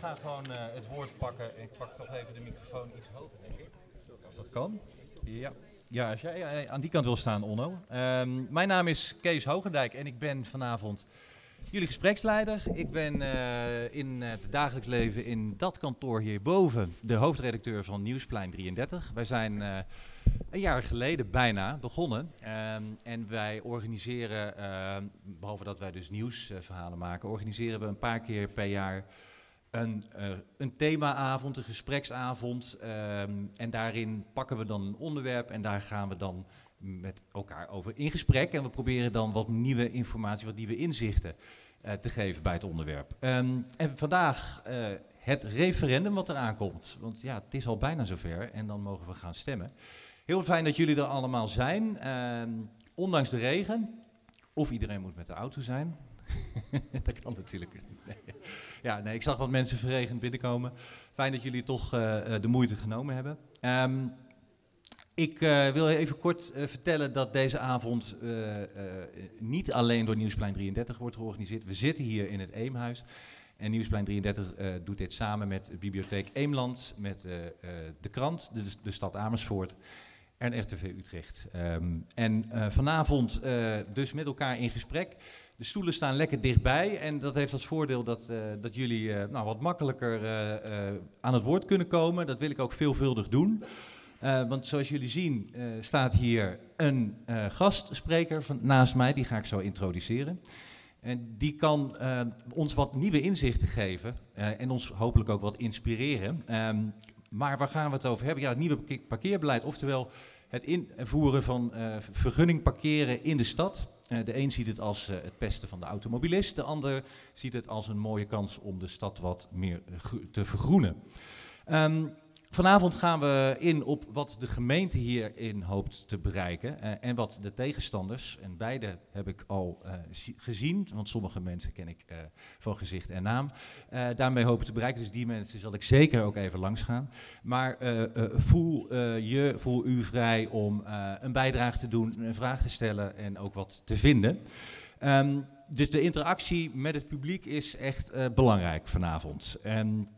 ga gewoon eh, het woord pakken. Ik pak toch even de microfoon iets hoger, denk ik. Als dat kan. Ja. Ja, als jij eh, aan die kant wil staan, Onno. Ehm, mijn naam is Kees Hogendijk en ik ben vanavond jullie gespreksleider. Ik ben eh, in het dagelijks leven in dat kantoor hierboven de hoofdredacteur van Nieuwsplein 33. Wij zijn een jaar geleden bijna begonnen. Ehm, en wij organiseren, ehm, behalve dat wij dus nieuwsverhalen maken, organiseren we een paar keer per jaar een, uh, een themaavond, een gespreksavond. ehm, en daarin pakken we dan een onderwerp en daar gaan we dan met elkaar over in gesprek. En we proberen dan wat nieuwe informatie, wat nieuwe inzichten eh, te geven bij het onderwerp. Ehm, en vandaag eh, het referendum wat eraan komt. Want ja, het is al bijna zover en dan mogen we gaan stemmen. Heel fijn dat jullie er allemaal zijn. Ehm, ondanks de regen. Of iedereen moet met de auto zijn. dat kan natuurlijk. Nee. Ja, nee, ik zag wat mensen verregend binnenkomen. Fijn dat jullie toch uh, de moeite genomen hebben. Um, ik uh, wil even kort vertellen dat deze avond niet alleen door Nieuwsplein 33 wordt georganiseerd. We zitten hier in het Eemhuis. En Nieuwsplein 33 doet dit samen met Bibliotheek Eemland, met de krant, de, stad Amersfoort en RTV Utrecht. Um, en vanavond dus met elkaar in gesprek. De stoelen staan lekker dichtbij en dat heeft als voordeel dat, dat jullie nou, wat makkelijker aan het woord kunnen komen. Dat wil ik ook veelvuldig doen. Want zoals jullie zien staat hier een gastspreker van, naast mij, die ga ik zo introduceren. En die kan ons wat nieuwe inzichten geven en ons hopelijk ook wat inspireren. Um, maar waar gaan we het over hebben? Ja, het nieuwe parkeerbeleid, oftewel het invoeren van vergunning parkeren in de stad. De een ziet het als het pesten van de automobilist, de ander ziet het als een mooie kans om de stad wat meer te vergroenen. Um, Vanavond gaan we in op wat de gemeente hierin hoopt te bereiken uh, en wat de tegenstanders, en beide heb ik al uh, gezien, want sommige mensen ken ik uh, van gezicht en naam, daarmee hopen te bereiken. Dus die mensen zal ik zeker ook even langs gaan. Maar voel je, voel u vrij om een bijdrage te doen, een vraag te stellen en ook wat te vinden. Um, dus de interactie met het publiek is echt belangrijk vanavond. Um,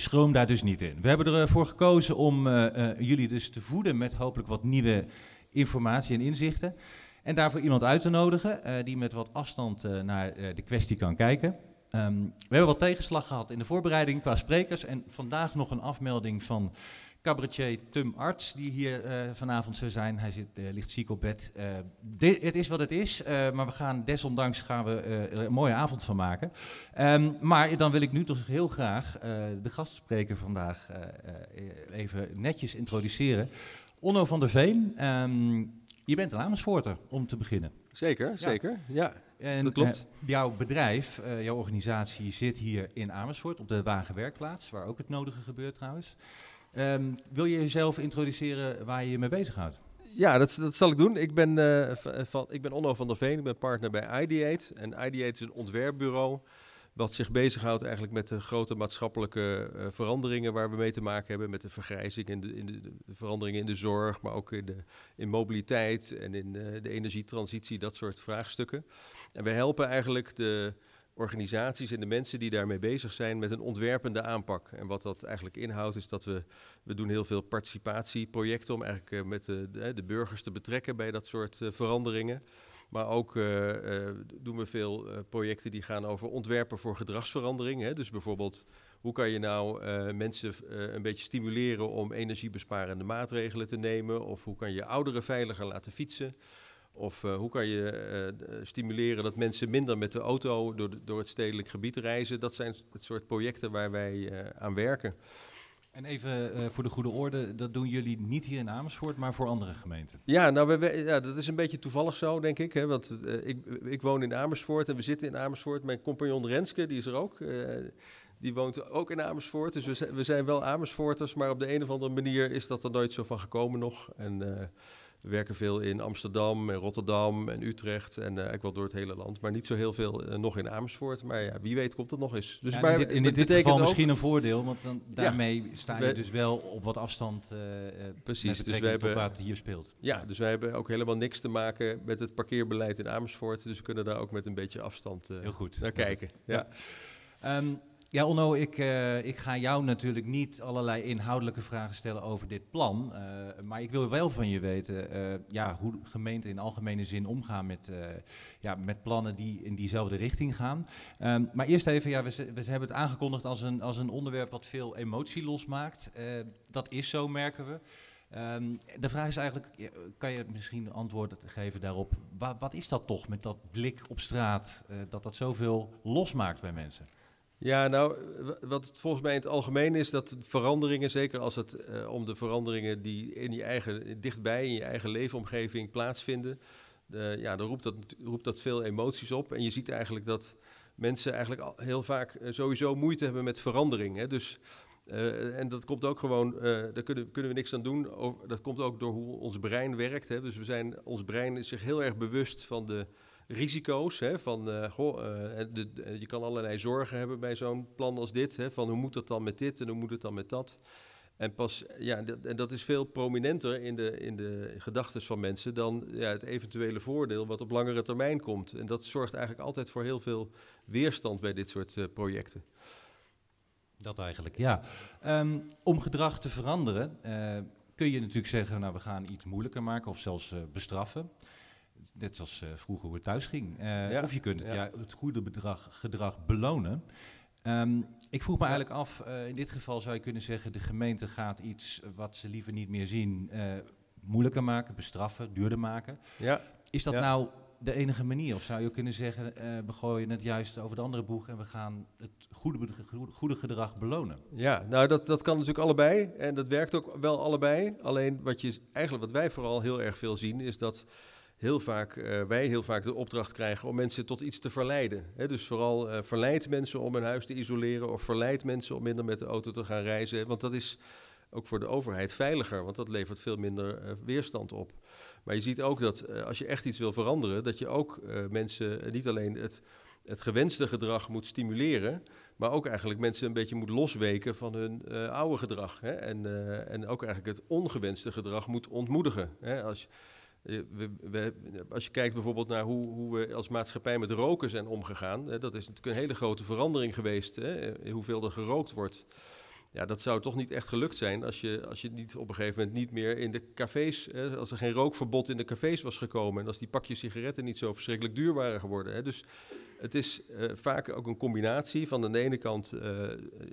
schroom daar dus niet in. We hebben ervoor gekozen om uh, uh, jullie dus te voeden met hopelijk wat nieuwe informatie en inzichten. En daarvoor iemand uit te nodigen uh, die met wat afstand naar de kwestie kan kijken. Um, we hebben wat tegenslag gehad in de voorbereiding qua sprekers. En vandaag nog een afmelding van cabaretier Tum Arts, die hier uh, vanavond zou zijn. Hij zit, uh, ligt ziek op bed. Uh, dit, het is wat het is, maar we gaan desondanks gaan we er een mooie avond van maken. Um, maar dan wil ik nu toch heel graag de gastspreker vandaag even netjes introduceren. Onno van der Veen, um, je bent een Amersfoorter, om te beginnen. Zeker, ja. zeker. Ja, en, dat klopt. jouw bedrijf, jouw organisatie zit hier in Amersfoort, op de Wagenwerkplaats, waar ook het nodige gebeurt trouwens. Um, wil je jezelf introduceren waar je je mee bezighoudt? Ja, dat, dat zal ik doen. Ik ben, uh, van, ik ben Onno van der Veen, ik ben partner bij Ideate. En Ideate is een ontwerpbureau wat zich bezighoudt eigenlijk met de grote maatschappelijke uh, veranderingen waar we mee te maken hebben. Met de vergrijzing en de, in de, de, veranderingen in de zorg, maar ook in, de, in mobiliteit en in de, de energietransitie, dat soort vraagstukken. En we helpen eigenlijk de organisaties en de mensen die daarmee bezig zijn met een ontwerpende aanpak. En wat dat eigenlijk inhoudt is dat we, we doen heel veel participatieprojecten om eigenlijk uh, met de, de, de, burgers te betrekken bij dat soort uh, veranderingen. Maar ook uh, doen we veel projecten die gaan over ontwerpen voor gedragsverandering. Hè? Dus bijvoorbeeld, hoe kan je nou mensen een beetje stimuleren om energiebesparende maatregelen te nemen? Of hoe kan je ouderen veiliger laten fietsen? Of uh, hoe kan je uh, stimuleren dat mensen minder met de auto door, de, door het stedelijk gebied reizen? Dat zijn het soort projecten waar wij uh, aan werken. En even voor de goede orde, dat doen jullie niet hier in Amersfoort, maar voor andere gemeenten? Ja, nou, we, ja, dat is een beetje toevallig zo, denk ik. Hè, want ik, ik woon in Amersfoort en we zitten in Amersfoort. Mijn compagnon Renske, die is er ook. die woont ook in Amersfoort. Dus we zijn, we zijn wel Amersfoorters, maar op de een of andere manier is dat er nooit zo van gekomen nog. En we werken veel in Amsterdam en Rotterdam en Utrecht en uh, eigenlijk wel door het hele land. Maar niet zo heel veel uh, nog in Amersfoort. Maar ja, wie weet komt het nog eens. Dus ja, maar, in dit, in dit betekent geval ook, misschien een voordeel, want dan, daarmee ja, sta je we, dus wel op wat afstand uh, precies, dus we hebben, wat hier speelt. Ja, dus wij hebben ook helemaal niks te maken met het parkeerbeleid in Amersfoort. Dus we kunnen daar ook met een beetje afstand heel goed. naar kijken. Ja. ja. Um, ja, Onno, ik, uh, ik ga jou natuurlijk niet allerlei inhoudelijke vragen stellen over dit plan. Uh, maar ik wil wel van je weten uh, ja, hoe gemeenten in algemene zin omgaan met, ja, met plannen die in diezelfde richting gaan. Um, maar eerst even, ja, we, we, hebben het aangekondigd als een, als een onderwerp wat veel emotie losmaakt. dat is zo, merken we. Um, de vraag is eigenlijk, kan je misschien antwoorden geven daarop? Wa wat is dat toch met dat blik op straat, dat dat zoveel losmaakt bij mensen? Ja, nou, wat volgens mij in het algemeen is dat veranderingen, zeker als het uh, om de veranderingen die in je eigen, dichtbij in je eigen leefomgeving plaatsvinden, ja, dan roept dat, roept dat veel emoties op. En je ziet eigenlijk dat mensen eigenlijk heel vaak uh, sowieso moeite hebben met verandering. Hè? Dus, en dat komt ook gewoon, daar kunnen, kunnen we niks aan doen. Dat komt ook door hoe ons brein werkt. Hè? Dus we zijn, ons brein is zich heel erg bewust van de risico's. Hè, van, goh, uh, de, je kan allerlei zorgen hebben bij zo'n plan als dit. Hè, van hoe moet dat dan met dit en hoe moet het dan met dat. En, pas, ja, en dat is veel prominenter in de, in de gedachten van mensen dan ja, het eventuele voordeel wat op langere termijn komt. En dat zorgt eigenlijk altijd voor heel veel weerstand bij dit soort projecten. Dat eigenlijk, ja. Um, om gedrag te veranderen kun je natuurlijk zeggen, nou we gaan iets moeilijker maken of zelfs bestraffen. Net zoals uh, vroeger hoe het thuis ging. Uh, ja, of je kunt het, ja. het goede bedrag, gedrag belonen. Um, ik vroeg me eigenlijk af, uh, in dit geval zou je kunnen zeggen, de gemeente gaat iets wat ze liever niet meer zien, moeilijker maken, bestraffen, duurder maken. Ja. Is dat nou de enige manier? Of zou je kunnen zeggen, we gooien het juist over de andere boeg en we gaan het goede, goede gedrag belonen? Ja, nou dat, dat kan natuurlijk allebei en dat werkt ook wel allebei. Alleen wat, je, eigenlijk wat wij vooral heel erg veel zien, is dat heel vaak, uh, wij heel vaak de opdracht krijgen om mensen tot iets te verleiden. Dus vooral uh, verleidt mensen om hun huis te isoleren of verleidt mensen om minder met de auto te gaan reizen. Want dat is ook voor de overheid veiliger, want dat levert veel minder uh, weerstand op. Maar je ziet ook dat als je echt iets wil veranderen, dat je ook mensen niet alleen het, het gewenste gedrag moet stimuleren, maar ook eigenlijk mensen een beetje moet losweken van hun oude gedrag. Hè? En, en ook eigenlijk het ongewenste gedrag moet ontmoedigen. Hè? Als we, we, als je kijkt bijvoorbeeld naar hoe, hoe, we als maatschappij met roken zijn omgegaan, dat is natuurlijk een hele grote verandering geweest, hè, hoeveel er gerookt wordt. Ja, dat zou toch niet echt gelukt zijn als je, als je niet op een gegeven moment niet meer in de cafés, hè, als er geen rookverbod in de cafés was gekomen en als die pakjes sigaretten niet zo verschrikkelijk duur waren geworden. Hè. Dus het is uh, vaak ook een combinatie van aan de ene kant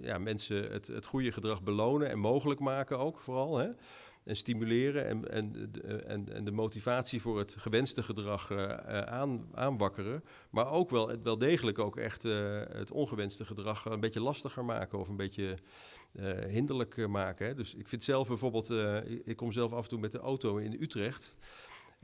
ja, mensen het, het goede gedrag belonen en mogelijk maken ook vooral. Hè en stimuleren en, en, en, en de motivatie voor het gewenste gedrag uh, aan, aanwakkeren. Maar ook wel, wel degelijk ook echt uh, het ongewenste gedrag een beetje lastiger maken of een beetje uh, hinderlijk maken. Hè. Dus ik vind zelf bijvoorbeeld, ik kom zelf af en toe met de auto in Utrecht.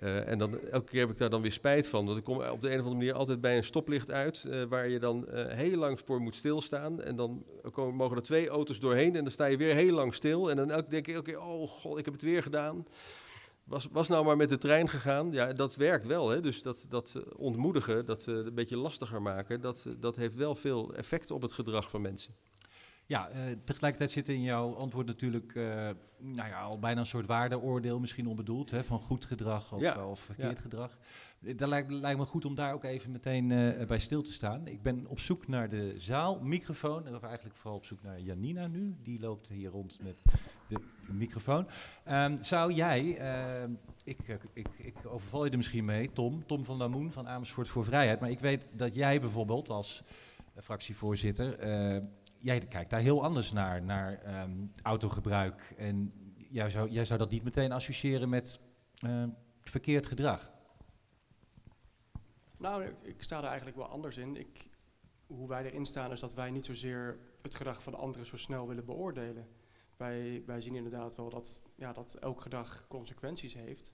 Uh, en dan, elke keer heb ik daar dan weer spijt van. Want ik kom op de een of andere manier altijd bij een stoplicht uit. Uh, waar je dan uh, heel lang voor moet stilstaan. En dan komen, mogen er twee auto's doorheen. En dan sta je weer heel lang stil. En dan elke, denk ik elke keer: oh god, ik heb het weer gedaan. Was, was nou maar met de trein gegaan. Ja, dat werkt wel. Hè? Dus dat, dat ontmoedigen, dat een beetje lastiger maken. Dat, dat heeft wel veel effect op het gedrag van mensen. Ja, uh, tegelijkertijd zit in jouw antwoord natuurlijk uh, nou ja, al bijna een soort waardeoordeel misschien onbedoeld, hè, van goed gedrag of, ja. of verkeerd ja. gedrag. Dat lijkt, lijkt, me goed om daar ook even meteen uh, bij stil te staan. Ik ben op zoek naar de zaalmicrofoon, of eigenlijk vooral op zoek naar Janina nu. Die loopt hier rond met de microfoon. Um, zou jij, ik, ik, ik overval je er misschien mee, Tom, Tom van Lamoen van Amersfoort voor Vrijheid, maar ik weet dat jij bijvoorbeeld als fractievoorzitter jij kijkt daar heel anders naar, naar um, autogebruik. En jij zou, jij zou dat niet meteen associëren met uh, verkeerd gedrag. Nou, ik sta er eigenlijk wel anders in. Ik, hoe wij erin staan is dat wij niet zozeer het gedrag van anderen zo snel willen beoordelen. Wij, wij zien inderdaad wel dat, ja, dat elk gedrag consequenties heeft.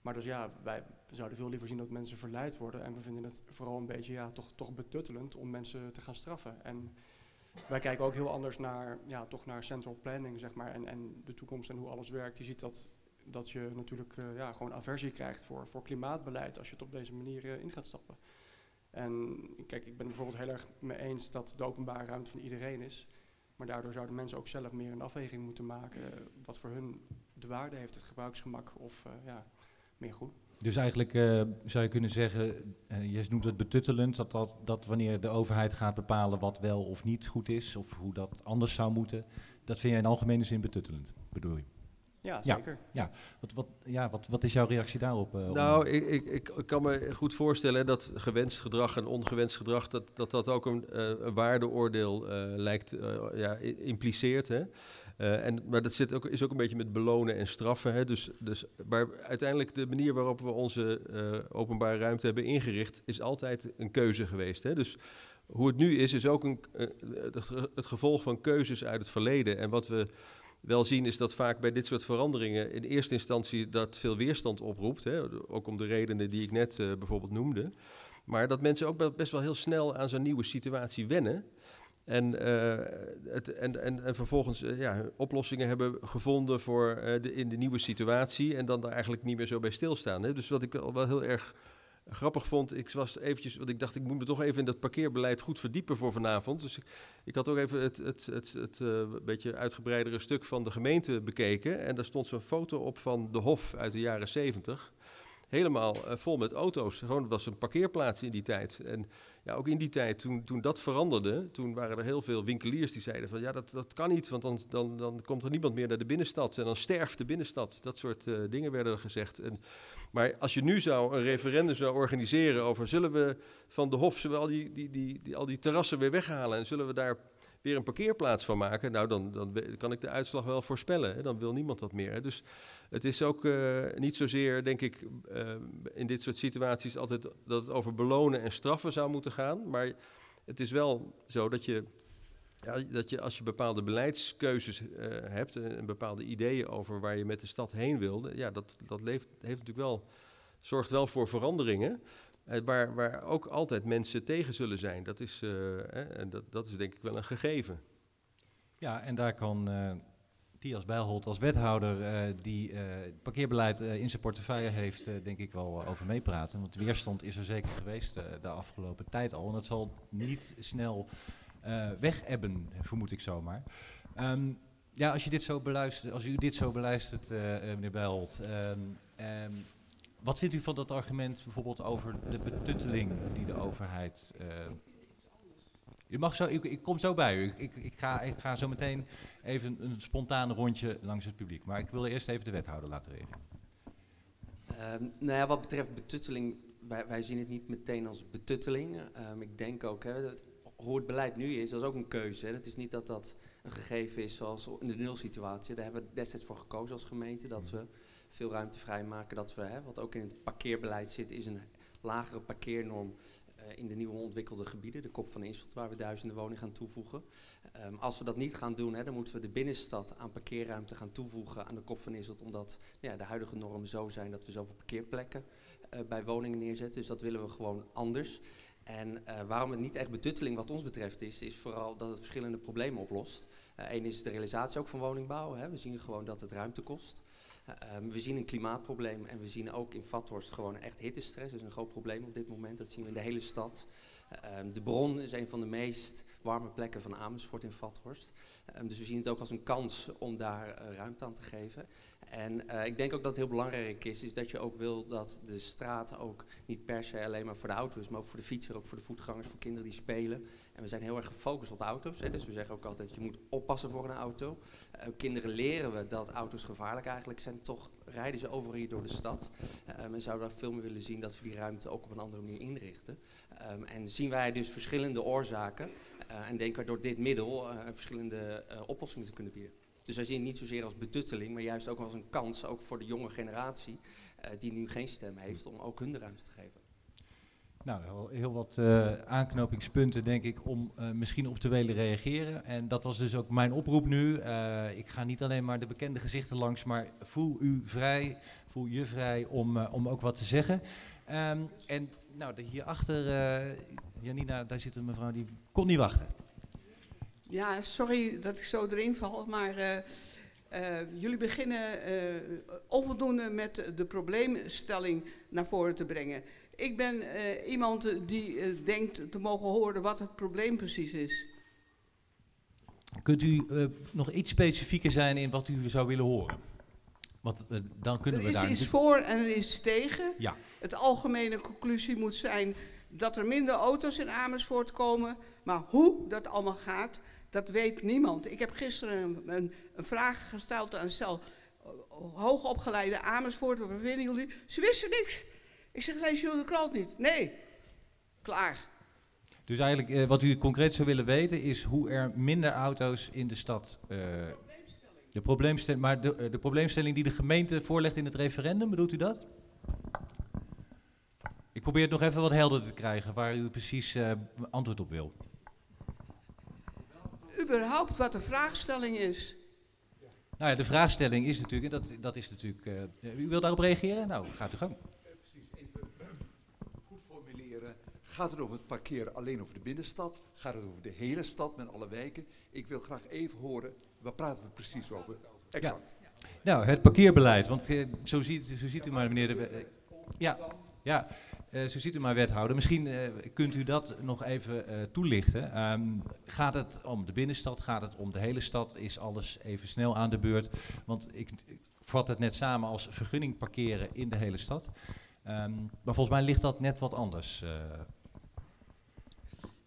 Maar dus ja, wij zouden veel liever zien dat mensen verleid worden. En we vinden het vooral een beetje ja, toch, toch betuttelend om mensen te gaan straffen. En wij kijken ook heel anders naar, ja, toch naar central planning, zeg maar, en, en de toekomst en hoe alles werkt. Je ziet dat, dat je natuurlijk uh, ja, gewoon aversie krijgt voor, voor klimaatbeleid als je het op deze manier uh, in gaat stappen. En kijk, ik ben bijvoorbeeld heel erg mee eens dat de openbare ruimte van iedereen is. Maar daardoor zouden mensen ook zelf meer een afweging moeten maken wat voor hun de waarde heeft, het gebruiksgemak of ja, meer goed. Dus eigenlijk uh, zou je kunnen zeggen, uh, je noemt het betuttelend, dat, dat, dat wanneer de overheid gaat bepalen wat wel of niet goed is, of hoe dat anders zou moeten, dat vind jij in algemene zin betuttelend, bedoel je? Ja, zeker. Ja, Wat, wat, ja wat, wat is jouw reactie daarop? Uh, nou, ik, ik, ik, kan me goed voorstellen dat gewenst gedrag en ongewenst gedrag, dat dat, dat ook een, een waardeoordeel lijkt, ja, impliceert. Hè? Uh, en, maar dat zit ook, is ook een beetje met belonen en straffen. Hè? Dus, dus, maar uiteindelijk de manier waarop we onze uh, openbare ruimte hebben ingericht, is altijd een keuze geweest. Hè? Dus hoe het nu is, is ook een, uh, het gevolg van keuzes uit het verleden. En wat we wel zien is dat vaak bij dit soort veranderingen in eerste instantie dat veel weerstand oproept. Hè? Ook om de redenen die ik net bijvoorbeeld noemde. Maar dat mensen ook best wel heel snel aan zo'n nieuwe situatie wennen. En, uh, het, en, en, en, vervolgens uh, ja, oplossingen hebben gevonden voor uh, de, in de nieuwe situatie. En dan daar eigenlijk niet meer zo bij stilstaan. Hè. Dus wat ik wel, heel erg grappig vond, ik was eventjes, want ik dacht ik moet me toch even in dat parkeerbeleid goed verdiepen voor vanavond. Dus ik, ik had ook even het, het, het, het beetje uitgebreidere stuk van de gemeente bekeken. En daar stond zo'n foto op van de Hof uit de jaren zeventig. Helemaal vol met auto's. Gewoon, het was een parkeerplaats in die tijd. En ook in die tijd, toen, toen dat veranderde, toen waren er heel veel winkeliers die zeiden van ja, dat, dat kan niet, want dan, dan, dan komt er niemand meer naar de binnenstad en dan sterft de binnenstad. Dat soort uh, dingen werden er gezegd. En, maar als je nu zou een referendum zou organiseren over zullen we van de Hof al die, die, die, die, al die terrassen weer weghalen en zullen we daar weer een parkeerplaats van maken, nou dan, dan kan ik de uitslag wel voorspellen. Hè? Dan wil niemand dat meer. Hè? Dus het is ook uh, niet zozeer, denk ik, uh, in dit soort situaties altijd dat het over belonen en straffen zou moeten gaan. Maar het is wel zo dat je, ja, dat je als je bepaalde beleidskeuzes uh, hebt en bepaalde ideeën over waar je met de stad heen wilde, ja, dat, dat leeft, heeft natuurlijk wel, zorgt wel voor veranderingen. waar, waar ook altijd mensen tegen zullen zijn. Dat is, dat, dat is denk ik wel een gegeven. Ja, en daar kan Thias Bijlholt als wethouder uh, die uh, het parkeerbeleid uh, in zijn portefeuille heeft, denk ik wel over meepraten. Want weerstand is er zeker geweest de afgelopen tijd al. En dat zal niet snel ebben, vermoed ik zomaar. Um, ja, als dit zo beluistert, als u dit zo beluistert, meneer Bijlholt, um, um, wat vindt u van dat argument bijvoorbeeld over de betutteling die de overheid je mag zo, ik, ik, kom zo bij u. Ik, ik, ga, ik ga zo meteen even een spontaan rondje langs het publiek. Maar ik wil eerst even de wethouder laten reageren. Um, nou ja, wat betreft betutteling, wij, wij, zien het niet meteen als betutteling. Um, ik denk ook, hè, dat, hoe het beleid nu is, dat is ook een keuze. Het is niet dat dat een gegeven is zoals in de nulsituatie. Daar hebben we destijds voor gekozen als gemeente, dat we veel ruimte vrijmaken. Dat we, hè, wat ook in het parkeerbeleid zit, is een lagere parkeernorm in de nieuwe ontwikkelde gebieden, de kop van Instelt, waar we duizenden woningen gaan toevoegen. Um, als we dat niet gaan doen, hè, dan moeten we de binnenstad aan parkeerruimte gaan toevoegen aan de kop van Instelt, omdat ja, de huidige normen zo zijn dat we zoveel parkeerplekken uh, bij woningen neerzetten. Dus dat willen we gewoon anders. En uh, waarom het niet echt betutteling wat ons betreft is, is vooral dat het verschillende problemen oplost. Eén is de realisatie ook van woningbouw. Hè. We zien gewoon dat het ruimte kost. Um, we zien een klimaatprobleem en we zien ook in Vathorst gewoon echt hittestress. Dat is een groot probleem op dit moment. Dat zien we in de hele stad. Um, de bron is een van de meest warme plekken van Amersfoort in Vathorst. Um, dus we zien het ook als een kans om daar uh, ruimte aan te geven. En uh, ik denk ook dat het heel belangrijk is, is dat je ook wil dat de straat ook niet per se alleen maar voor de auto is, maar ook voor de fietser, ook voor de voetgangers, voor kinderen die spelen. En we zijn heel erg gefocust op auto's, hè, dus we zeggen ook altijd, je moet oppassen voor een auto. Uh, kinderen leren we dat auto's gevaarlijk eigenlijk zijn, toch rijden ze over hier door de stad. Um, en zouden veel meer willen zien dat we die ruimte ook op een andere manier inrichten. Um, en zien wij dus verschillende oorzaken en denken we door dit middel verschillende oplossingen te kunnen bieden. Dus wij zien het niet zozeer als betutteling, maar juist ook als een kans, ook voor de jonge generatie, uh, die nu geen stem heeft, om ook hun de ruimte te geven. Nou, heel wat uh, aanknopingspunten denk ik om uh, misschien op te willen reageren. En dat was dus ook mijn oproep nu. ik ga niet alleen maar de bekende gezichten langs, maar voel u vrij, voel je vrij om, om ook wat te zeggen. Um, en nou, de, hierachter, Janina, daar zit een mevrouw die kon niet wachten. Ja, sorry dat ik zo erin val, maar uh, uh, jullie beginnen uh, onvoldoende met de probleemstelling naar voren te brengen. Ik ben iemand die denkt te mogen horen wat het probleem precies is. Kunt u nog iets specifieker zijn in wat u zou willen horen? Want eh, dan kunnen Er we is daar... iets natuurlijk- voor en er is tegen. Ja. Het algemene conclusie moet zijn dat er minder auto's in Amersfoort komen. Maar hoe dat allemaal gaat, dat weet niemand. Ik heb gisteren een, een, een vraag gesteld aan een stel hoogopgeleide Amersfoort. Wat vinden jullie? Ze wisten niks. Ik zeg, lees jullie de krant niet? Nee. Klaar. Dus eigenlijk eh, wat u concreet zou willen weten is hoe er minder auto's in de stad... eh, de probleemstelling, maar de, eh, de probleemstelling die de gemeente voorlegt in het referendum, bedoelt u dat? Ik probeer het nog even wat helder te krijgen waar u precies antwoord op wil. Überhaupt wat de vraagstelling is. Nou ja, de vraagstelling is natuurlijk, en dat, dat is natuurlijk, eh, u wil daarop reageren? Nou, gaat u gang. Precies, even goed formuleren. Gaat het over het parkeren alleen over de binnenstad? Gaat het over de hele stad met alle wijken? Ik wil graag even horen, waar praten we precies over? Exact. Nou, het parkeerbeleid, want eh, zo, ziet, zo ziet u maar, meneer de... eh, ja, ja eh, zo ziet u maar, wethouder. Misschien eh, kunt u dat nog even eh, toelichten. Ehm, gaat het om de binnenstad, gaat het om de hele stad? Is alles even snel aan de beurt? Want ik, vat het net samen als vergunning parkeren in de hele stad. Ehm, maar volgens mij ligt dat net wat anders.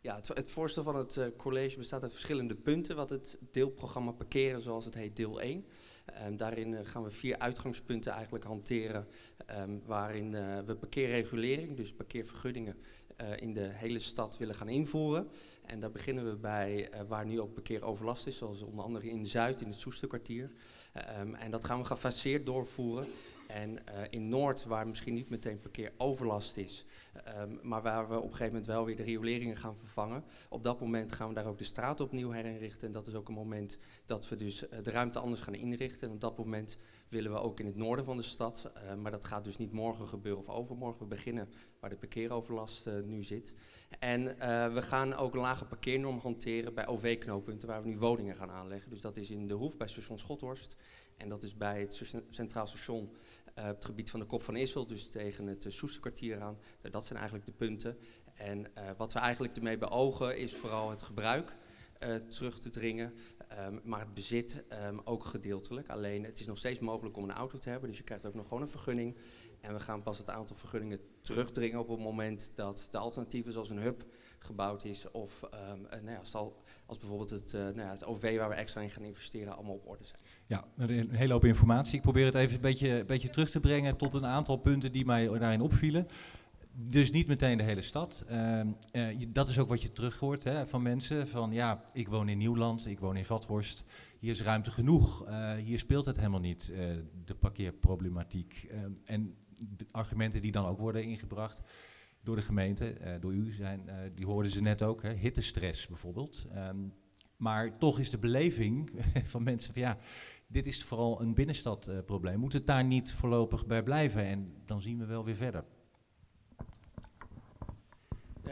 Ja, het, het voorstel van het college bestaat uit verschillende punten. Wat het deelprogramma parkeren, zoals het heet, deel 1. Ehm, daarin gaan we vier uitgangspunten eigenlijk hanteren. Ehm, waarin eh, we parkeerregulering, dus parkeervergunningen, eh, in de hele stad willen gaan invoeren. En daar beginnen we bij eh, waar nu ook parkeeroverlast is, zoals onder andere in Zuid, in het Soesterkwartier. Ehm, en dat gaan we gefaseerd doorvoeren. En eh, in Noord, waar misschien niet meteen parkeeroverlast is, Ehm, maar waar we op een gegeven moment wel weer de rioleringen gaan vervangen. Op dat moment gaan we daar ook de straat opnieuw herinrichten. En dat is ook een moment dat we dus eh, de ruimte anders gaan inrichten. En op dat moment willen we ook in het noorden van de stad. eh, maar dat gaat dus niet morgen gebeuren of overmorgen. We beginnen waar de parkeeroverlast nu zit. En we gaan ook een lage parkeernorm hanteren bij OV-knooppunten waar we nu woningen gaan aanleggen. Dus dat is in de Hoef bij station Schothorst. En dat is bij het Centraal Station eh, op het gebied van de Kop van Issel, dus tegen het uh, Soesterkwartier aan. Nou, dat zijn eigenlijk de punten. En eh, wat we eigenlijk ermee beogen is vooral het gebruik eh, terug te dringen, ehm, maar het bezit ehm, ook gedeeltelijk. Alleen het is nog steeds mogelijk om een auto te hebben, dus je krijgt ook nog gewoon een vergunning. En we gaan pas het aantal vergunningen terugdringen op het moment dat de alternatieven zoals een hub gebouwd is of eh, nou ja, zal, als bijvoorbeeld het, eh, nou ja, het OV waar we extra in gaan investeren allemaal op orde zijn. Ja, een hele hoop informatie. Ik probeer het even een beetje, een beetje terug te brengen tot een aantal punten die mij daarin opvielen. Dus niet meteen de hele stad. Ehm, eh, dat is ook wat je terug hoort hè, van mensen. Van ja, ik woon in Nieuwland, ik woon in Vathorst. Hier is ruimte genoeg. Hier speelt het helemaal niet, de parkeerproblematiek. Ehm, en de argumenten die dan ook worden ingebracht door de gemeente, eh, door u, zijn, eh, die hoorden ze net ook. Hè, hittestress bijvoorbeeld. Ehm, maar toch is de beleving van mensen van ja, dit is vooral een binnenstadprobleem. Moet het daar niet voorlopig bij blijven en dan zien we wel weer verder.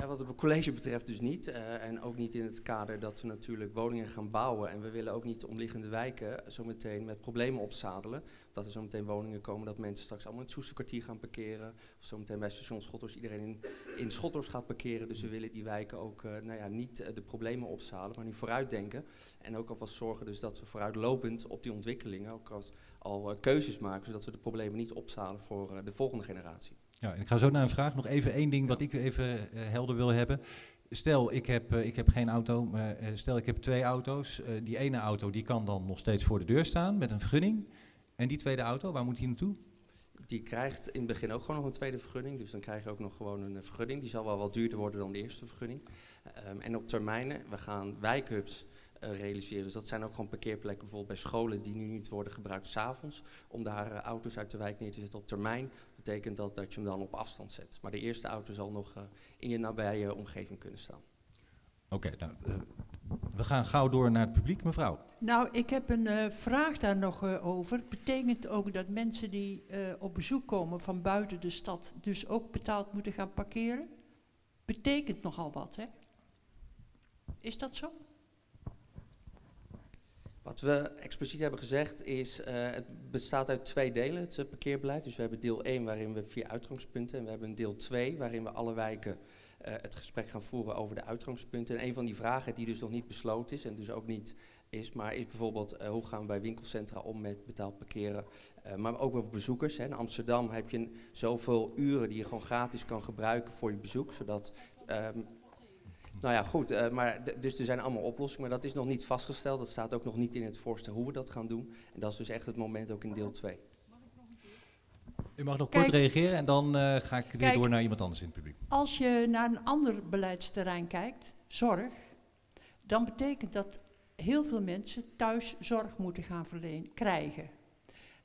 Wat het college betreft dus niet. eh, en ook niet in het kader dat we natuurlijk woningen gaan bouwen. En we willen ook niet de omliggende wijken zometeen met problemen opzadelen. Dat er zometeen woningen komen dat mensen straks allemaal in het Soesterkwartier gaan parkeren. Of zometeen bij station Schotters iedereen in, in Schotters gaat parkeren. Dus we willen die wijken ook eh, nou ja, niet eh, de problemen opzadelen, maar nu vooruitdenken. En ook alvast zorgen dus dat we vooruitlopend op die ontwikkelingen ook al keuzes maken. Zodat we de problemen niet opzadelen voor de volgende generatie. Ja, en ik ga zo naar een vraag. Nog even één ding wat ik even eh, helder wil hebben. Stel, ik heb, eh, ik heb geen auto, maar eh, stel ik heb twee auto's. Die ene auto die kan dan nog steeds voor de deur staan met een vergunning. En die tweede auto, waar moet die naartoe? Die krijgt in het begin ook gewoon nog een tweede vergunning. Dus dan krijg je ook nog gewoon een vergunning. Die zal wel wat duurder worden dan de eerste vergunning. Ehm, en op termijnen, we gaan wijkhubs realiseren. Dus dat zijn ook gewoon parkeerplekken bijvoorbeeld bij scholen die nu niet worden gebruikt s'avonds. Om daar auto's uit de wijk neer te zetten op termijn. Betekent dat dat je hem dan op afstand zet. Maar de eerste auto zal nog eh, in je nabije omgeving kunnen staan. Oké, nou, eh, we gaan gauw door naar het publiek. Mevrouw. Nou, ik heb een eh, vraag daar nog eh, over. Betekent ook dat mensen die eh, op bezoek komen van buiten de stad dus ook betaald moeten gaan parkeren? Betekent nogal wat, hè? Is dat zo? Wat we expliciet hebben gezegd is, eh, het bestaat uit twee delen, het parkeerbeleid. Dus we hebben deel 1 waarin we vier uitgangspunten en we hebben deel 2 waarin we alle wijken eh, het gesprek gaan voeren over de uitgangspunten. En een van die vragen die dus nog niet besloten is en dus ook niet is, maar is bijvoorbeeld eh, hoe gaan we bij winkelcentra om met betaald parkeren, maar ook bij bezoekers. Hè. In Amsterdam heb je zoveel uren die je gewoon gratis kan gebruiken voor je bezoek, zodat... ehm, nou ja, goed, eh, maar dus er zijn allemaal oplossingen, maar dat is nog niet vastgesteld. Dat staat ook nog niet in het voorstel hoe we dat gaan doen. En dat is dus echt het moment ook in deel 2. U mag nog Kijk- kort reageren en dan eh, ga ik weer Kijk. door naar iemand anders in het publiek. Als je naar een ander beleidsterrein kijkt, zorg, dan betekent dat heel veel mensen thuis zorg moeten gaan verlenen, krijgen.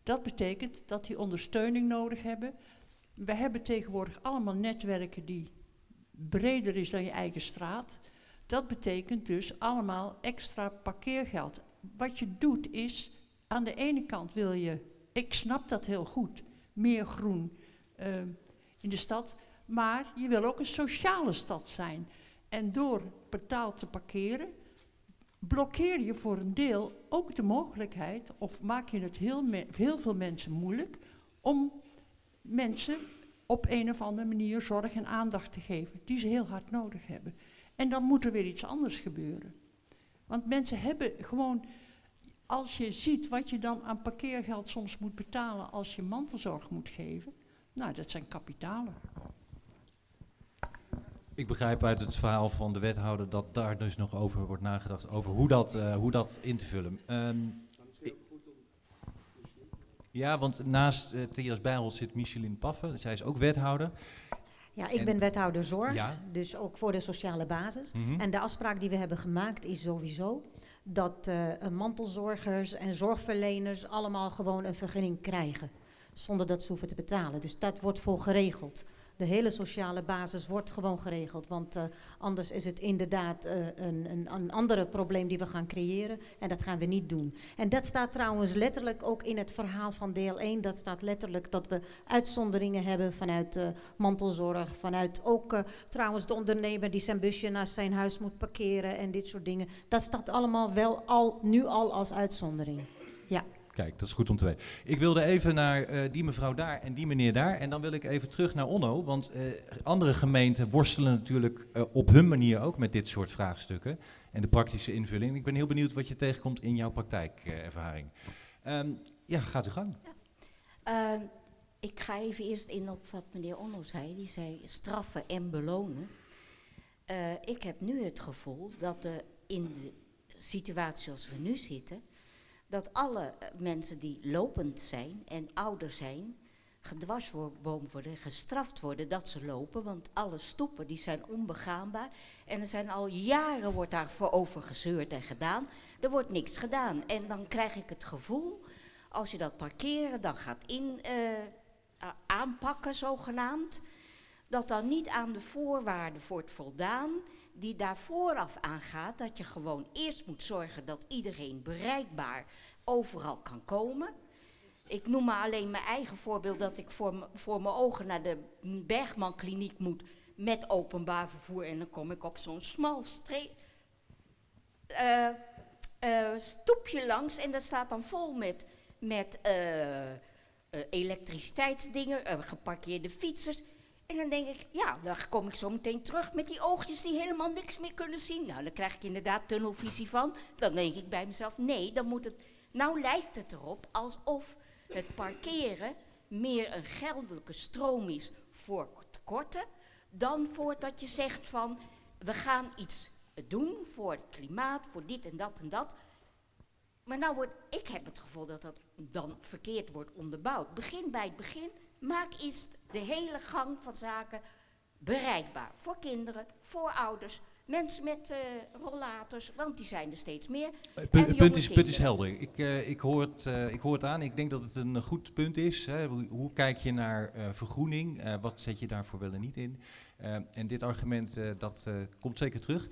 Dat betekent dat die ondersteuning nodig hebben. We hebben tegenwoordig allemaal netwerken die breder is dan je eigen straat. Dat betekent dus allemaal extra parkeergeld. Wat je doet is, aan de ene kant wil je, ik snap dat heel goed, meer groen eh, in de stad. Maar je wil ook een sociale stad zijn. En door betaald te parkeren, blokkeer je voor een deel ook de mogelijkheid, of maak je het heel veel mensen moeilijk, om mensen op een of andere manier zorg en aandacht te geven, die ze heel hard nodig hebben. En dan moet er weer iets anders gebeuren. Want mensen hebben gewoon, als je ziet wat je dan aan parkeergeld soms moet betalen als je mantelzorg moet geven, nou, dat zijn kapitalen. Ik begrijp uit het verhaal van de wethouder dat daar dus nog over wordt nagedacht, over hoe dat, eh, hoe dat in te vullen. Ik- ja, want naast uh, Thias Bijrels zit Micheline Paffen, zij is ook wethouder. Ja, ik En- ben wethouder zorg, Ja. dus ook voor de sociale basis. Mhm. En de afspraak die we hebben gemaakt is sowieso dat eh, mantelzorgers en zorgverleners allemaal gewoon een vergunning krijgen. Zonder dat ze hoeven te betalen. Dus dat wordt vol geregeld. De hele sociale basis wordt gewoon geregeld. Want eh, anders is het inderdaad eh, een, een, een andere probleem die we gaan creëren. En dat gaan we niet doen. En dat staat trouwens letterlijk ook in het verhaal van deel 1. Dat staat letterlijk dat we uitzonderingen hebben vanuit eh, mantelzorg. Vanuit ook trouwens de ondernemer die zijn busje naast zijn huis moet parkeren en dit soort dingen. Dat staat allemaal wel al, nu al als uitzondering. Kijk, dat is goed om te weten. Ik wilde even naar eh, die mevrouw daar en die meneer daar. En dan wil ik even terug naar Onno. Want eh, andere gemeenten worstelen natuurlijk eh, op hun manier ook met dit soort vraagstukken. En de praktische invulling. Ik ben heel benieuwd wat je tegenkomt in jouw praktijkervaring. Ehm, ja, gaat u gang. Ehm, ik ga even eerst in op wat meneer Onno zei. Die zei straffen en belonen. Ik heb nu het gevoel dat in de situatie zoals we nu zitten, dat alle eh, mensen die lopend zijn en ouder zijn, gedwarsboomd worden, gestraft worden dat ze lopen, want alle stoepen die zijn onbegaanbaar. En er zijn al jaren wordt daarvoor over gezeurd en gedaan. Er wordt niks gedaan. En dan krijg ik het gevoel als je dat parkeren dan gaat in, eh, aanpakken, zogenaamd, dat dan niet aan de voorwaarden wordt voldaan die daar vooraf aangaat, dat je gewoon eerst moet zorgen dat iedereen bereikbaar overal kan komen. Ik noem maar alleen mijn eigen voorbeeld dat ik voor, voor mijn ogen naar de Bergman kliniek moet met openbaar vervoer en dan kom ik op zo'n smal eh, eh, stoepje langs en dat staat dan vol met met eh, elektriciteitsdingen, geparkeerde fietsers. En dan denk ik, ja, dan kom ik zo meteen terug met die oogjes die helemaal niks meer kunnen zien. Nou, dan krijg ik inderdaad tunnelvisie van. Dan denk ik bij mezelf, nee, dan moet het... Nou lijkt het erop alsof het parkeren meer een geldelijke stroom is voor tekorten... dan voor dat je zegt van, we gaan iets doen voor het klimaat, voor dit en dat en dat... Maar nou ik heb het gevoel dat dat dan verkeerd wordt onderbouwd. Begin bij het begin. Maak eens de hele gang van zaken bereikbaar. Voor kinderen, voor ouders, mensen met eh rollators, want die zijn er steeds meer. Het En punt, is, punt is kinderen. helder. Ik, eh, ik, hoor het, eh, ik hoor het aan. Ik denk dat het een goed punt is. Hè. Hoe, hoe kijk je naar eh, vergroening? Eh, wat zet je daarvoor wel en niet in? En dit argument, eh, dat eh, komt zeker terug.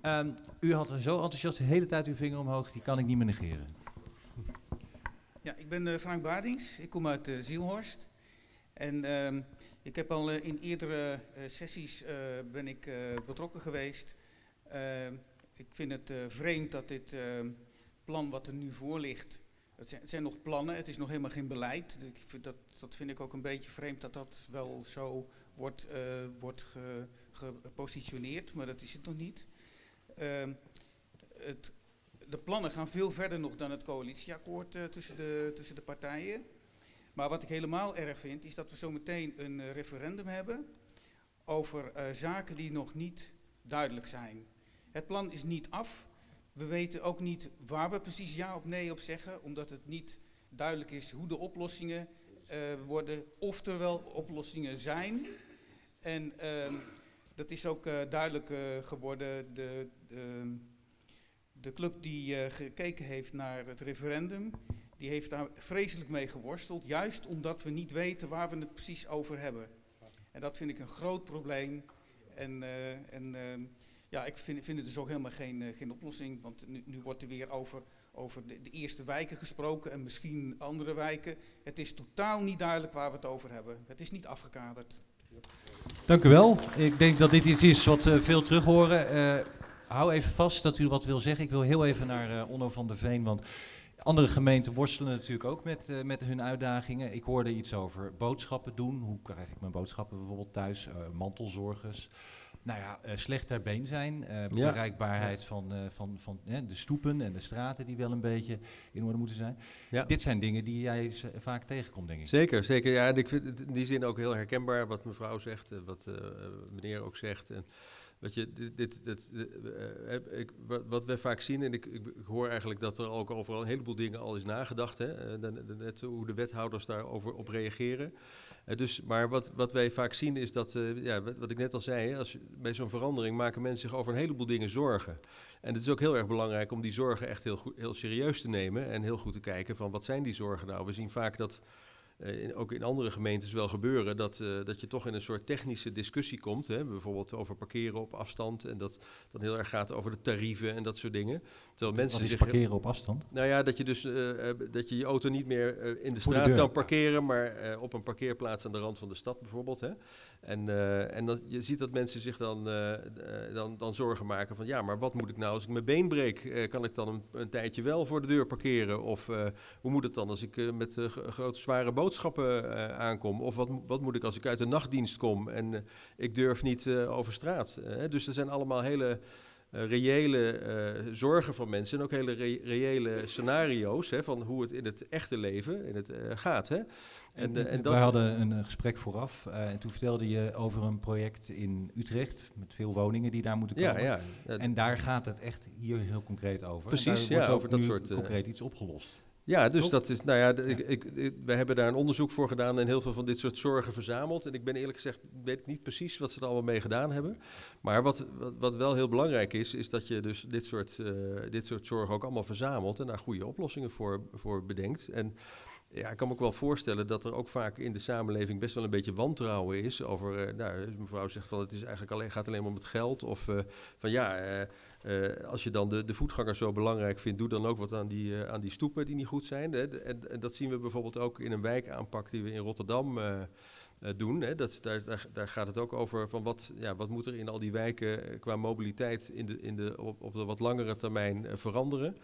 Ehm, u had er zo enthousiast de hele tijd uw vinger omhoog. Die kan ik niet meer negeren. Ja, ik ben eh, Frank Badings. Ik kom uit eh, Zielhorst. En ehm, ik heb al eh, in eerdere eh, sessies eh, ben ik betrokken geweest. Ehm, ik vind het vreemd dat dit ehm, plan wat er nu voor ligt, het zijn, het zijn nog plannen, het is nog helemaal geen beleid. Vind dat, dat vind ik ook een beetje vreemd dat dat wel zo wordt, wordt ge- gepositioneerd, maar dat is het nog niet. Het, de plannen gaan veel verder nog dan het coalitieakkoord tussen, de, tussen de partijen. Maar wat ik helemaal erg vind, is dat we zometeen een uh, referendum hebben over uh, zaken die nog niet duidelijk zijn. Het plan is niet af. We weten ook niet waar we precies ja of nee op zeggen, omdat het niet duidelijk is hoe de oplossingen uh, worden, of er wel oplossingen zijn. En uh, dat is ook duidelijk geworden. De, de, de, club die gekeken heeft naar het referendum, die heeft daar vreselijk mee geworsteld. Juist omdat we niet weten waar we het precies over hebben. En dat vind ik een groot probleem. En, en ja, ik vind, vind het dus ook helemaal geen, geen oplossing. Want nu, wordt er weer over over de, de, eerste wijken gesproken en misschien andere wijken. Het is totaal niet duidelijk waar we het over hebben. Het is niet afgekaderd. Dank u wel. Ik denk dat dit iets is wat uh, veel terug horen. Hou even vast dat u wat wil zeggen. Ik wil heel even naar Onno van der Veen, want andere gemeenten worstelen natuurlijk ook met, met hun uitdagingen. Ik hoorde iets over boodschappen doen. Hoe krijg ik mijn boodschappen bijvoorbeeld thuis? mantelzorgers nou ja, uh, slecht ter been zijn. Bereikbaarheid ja. van, van, van de stoepen en de straten die wel een beetje in orde moeten zijn. Ja. Dit zijn dingen die jij vaak tegenkomt, denk ik. Zeker, zeker. Ja, en ik vind het in die zin ook heel herkenbaar wat mevrouw zegt, wat meneer ook zegt. En je, dit, dit, dit, ik, wat, we vaak zien, en ik, ik, hoor eigenlijk dat er ook overal een heleboel dingen al is nagedacht. Hè, net hoe de wethouders daarover op reageren. Dus, maar wat, wat wij vaak zien is dat, ja, wat, wat, ik net al zei, als, bij zo'n verandering maken mensen zich over een heleboel dingen zorgen. En het is ook heel erg belangrijk om die zorgen echt heel, goed, heel serieus te nemen en heel goed te kijken van wat zijn die zorgen nou. We zien vaak dat in, ook in andere gemeentes wel gebeuren, dat, uh, dat je toch in een soort technische discussie komt. Hè, bijvoorbeeld over parkeren op afstand. En dat dan heel erg gaat over de tarieven en dat soort dingen. Terwijl mensen Wat is zich parkeren op afstand? Nou ja, dat je dus uh, dat je, je auto niet meer in de straat de kan parkeren, maar op een parkeerplaats aan de rand van de stad bijvoorbeeld. Hè. En, uh, en je ziet dat mensen zich dan, uh, dan, dan zorgen maken van ja, maar wat moet ik nou als ik mijn been breek? Kan ik dan een, een, tijdje wel voor de deur parkeren? Of hoe moet het dan als ik met grote zware boodschappen aankom? Of wat, wat moet ik als ik uit de nachtdienst kom en ik durf niet over straat? dus er zijn allemaal hele reële zorgen van mensen en ook hele re reële scenario's hè, van hoe het in het echte leven in het, gaat. Hè? En, en, en dat wij hadden een, een gesprek vooraf uh, en toen vertelde je over een project in Utrecht met veel woningen die daar moeten komen. Ja, ja. En daar gaat het echt hier heel concreet over. Precies, ja, over dat soort... Uh, concreet iets opgelost. Ja, dus Top. dat is, nou ja, ik, ik, ik, we hebben daar een onderzoek voor gedaan en heel veel van dit soort zorgen verzameld. En ik ben eerlijk gezegd, weet ik niet precies wat ze er allemaal mee gedaan hebben. Maar wat, wat, wat wel heel belangrijk is, is dat je dus dit soort, uh, dit soort zorgen ook allemaal verzamelt en daar goede oplossingen voor, voor bedenkt. En ja, ik kan me ook wel voorstellen dat er ook vaak in de samenleving best wel een beetje wantrouwen is over, uh, nou, dus mevrouw zegt van het is eigenlijk alleen, gaat alleen maar om het geld. Of uh, van ja, als je dan de, de voetgangers zo belangrijk vindt, doe dan ook wat aan die, aan die stoepen die niet goed zijn. Hè. En, en, dat zien we bijvoorbeeld ook in een wijkaanpak die we in Rotterdam doen. Hè. Dat, daar, daar, daar, gaat het ook over van wat, ja, wat moet er in al die wijken qua mobiliteit in de, in de, op, op de wat langere termijn veranderen.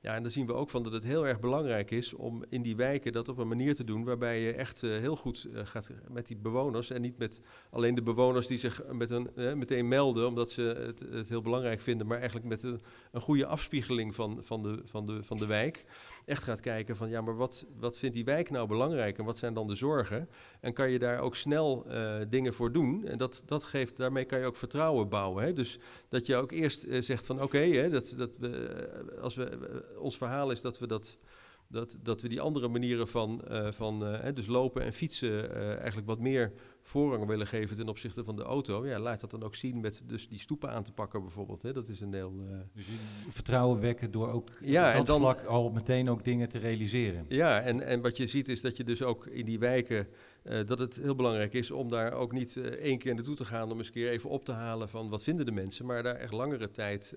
Ja, en dan zien we ook van dat het heel erg belangrijk is om in die wijken dat op een manier te doen waarbij je echt uh, heel goed uh, gaat met die bewoners en niet met alleen de bewoners die zich met een, meteen melden omdat ze het, het, heel belangrijk vinden, maar eigenlijk met een, een goede afspiegeling van, van, de, van, de, van de wijk echt gaat kijken van ja, maar wat, wat vindt die wijk nou belangrijk en wat zijn dan de zorgen? En kan je daar ook snel uh, dingen voor doen? En dat, dat geeft, daarmee kan je ook vertrouwen bouwen. Hè? Dus dat je ook eerst uh, zegt van oké, okay, dat, dat we, als we, ons verhaal is dat we dat dat, dat we die andere manieren van, van dus lopen en fietsen eigenlijk wat meer voorrang willen geven ten opzichte van de auto. Ja, laat dat dan ook zien met dus die stoepen aan te pakken bijvoorbeeld. Hè. Dat is een heel... Dus vertrouwen wekken door ook ja, en dan, vlak al meteen ook dingen te realiseren. Ja, en, en wat je ziet is dat je dus ook in die wijken... dat het heel belangrijk is om daar ook niet één keer naartoe te gaan... om eens een keer even op te halen van wat vinden de mensen... maar daar echt langere tijd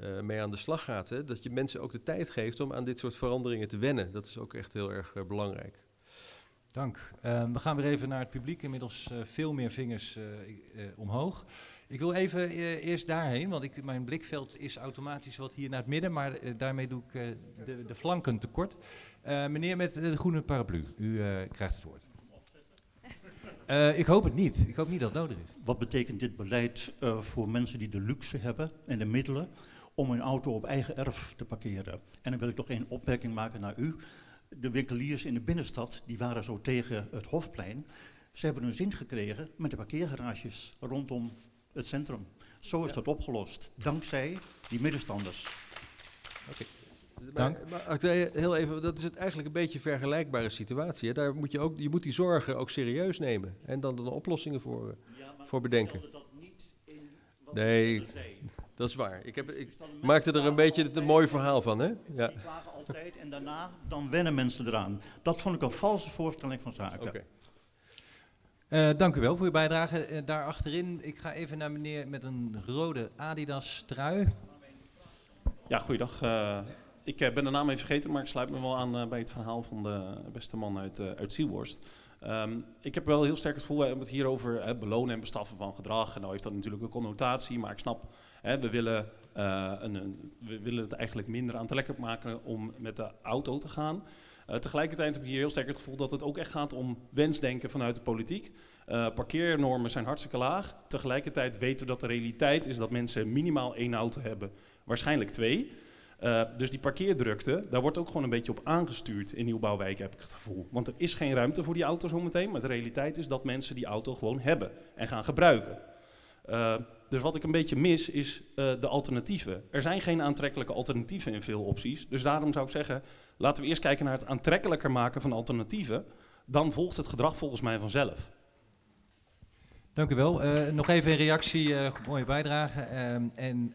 uh, mee aan de slag gaat. Hè? Dat je mensen ook de tijd geeft om aan dit soort veranderingen te wennen. Dat is ook echt heel erg uh, belangrijk. Dank. Uh, we gaan weer even naar het publiek. Inmiddels veel meer vingers omhoog. Ik wil even eerst daarheen, want ik, mijn blikveld is automatisch wat hier naar het midden, maar daarmee doe ik de, de, flanken tekort. meneer met de groene paraplu, u krijgt het woord. Uh, ik hoop het niet. Ik hoop niet dat het nodig is. Wat betekent dit beleid uh, voor mensen die de luxe hebben en de middelen om hun auto op eigen erf te parkeren? En dan wil ik nog één opmerking maken naar u. De winkeliers in de binnenstad die waren zo tegen het Hofplein. Ze hebben hun zin gekregen met de parkeergarages rondom het centrum. Zo is dat opgelost, dankzij die middenstanders. Oké. Dank. Maar, maar, heel even, dat is het eigenlijk een beetje een vergelijkbare situatie. Hè? Daar moet je, ook, je moet die zorgen ook serieus nemen en dan de oplossingen voor, ja, voor bedenken. Dat niet in nee, dat is waar. Ik, heb, ik maakte er een beetje een mooi verhaal van. Hè? Ja. Die klagen altijd en daarna dan wennen mensen eraan. Dat vond ik een valse voorstelling van zaken. Okay. Uh, dank u wel voor uw bijdrage. Uh, daar achterin, ik ga even naar meneer met een rode Adidas trui. Ja, goeiedag. Uh, ik ben de naam even vergeten, maar ik sluit me wel aan bij het verhaal van de beste man uit, uit Zielworst. Um, ik heb wel heel sterk het gevoel, we hebben het hier over belonen en bestraffen van gedrag. En nou heeft dat natuurlijk een connotatie, maar ik snap, we, willen, een, een, we willen het eigenlijk minder aantrekkelijk maken om met de auto te gaan. Uh, tegelijkertijd heb ik hier heel sterk het gevoel dat het ook echt gaat om wensdenken vanuit de politiek. Uh, parkeernormen zijn hartstikke laag. Tegelijkertijd weten we dat de realiteit is dat mensen minimaal één auto hebben, waarschijnlijk twee. Dus die parkeerdrukte, daar wordt ook gewoon een beetje op aangestuurd in nieuwbouwwijken, heb ik het gevoel. Want er is geen ruimte voor die auto zometeen, maar de realiteit is dat mensen die auto gewoon hebben en gaan gebruiken. Dus wat ik een beetje mis is uh, de alternatieven. Er zijn geen aantrekkelijke alternatieven in veel opties. Dus daarom zou ik zeggen, laten we eerst kijken naar het aantrekkelijker maken van alternatieven. Dan volgt het gedrag volgens mij vanzelf. Dank u wel. Uh, nog even een reactie, uh, mooie bijdrage. Uh, en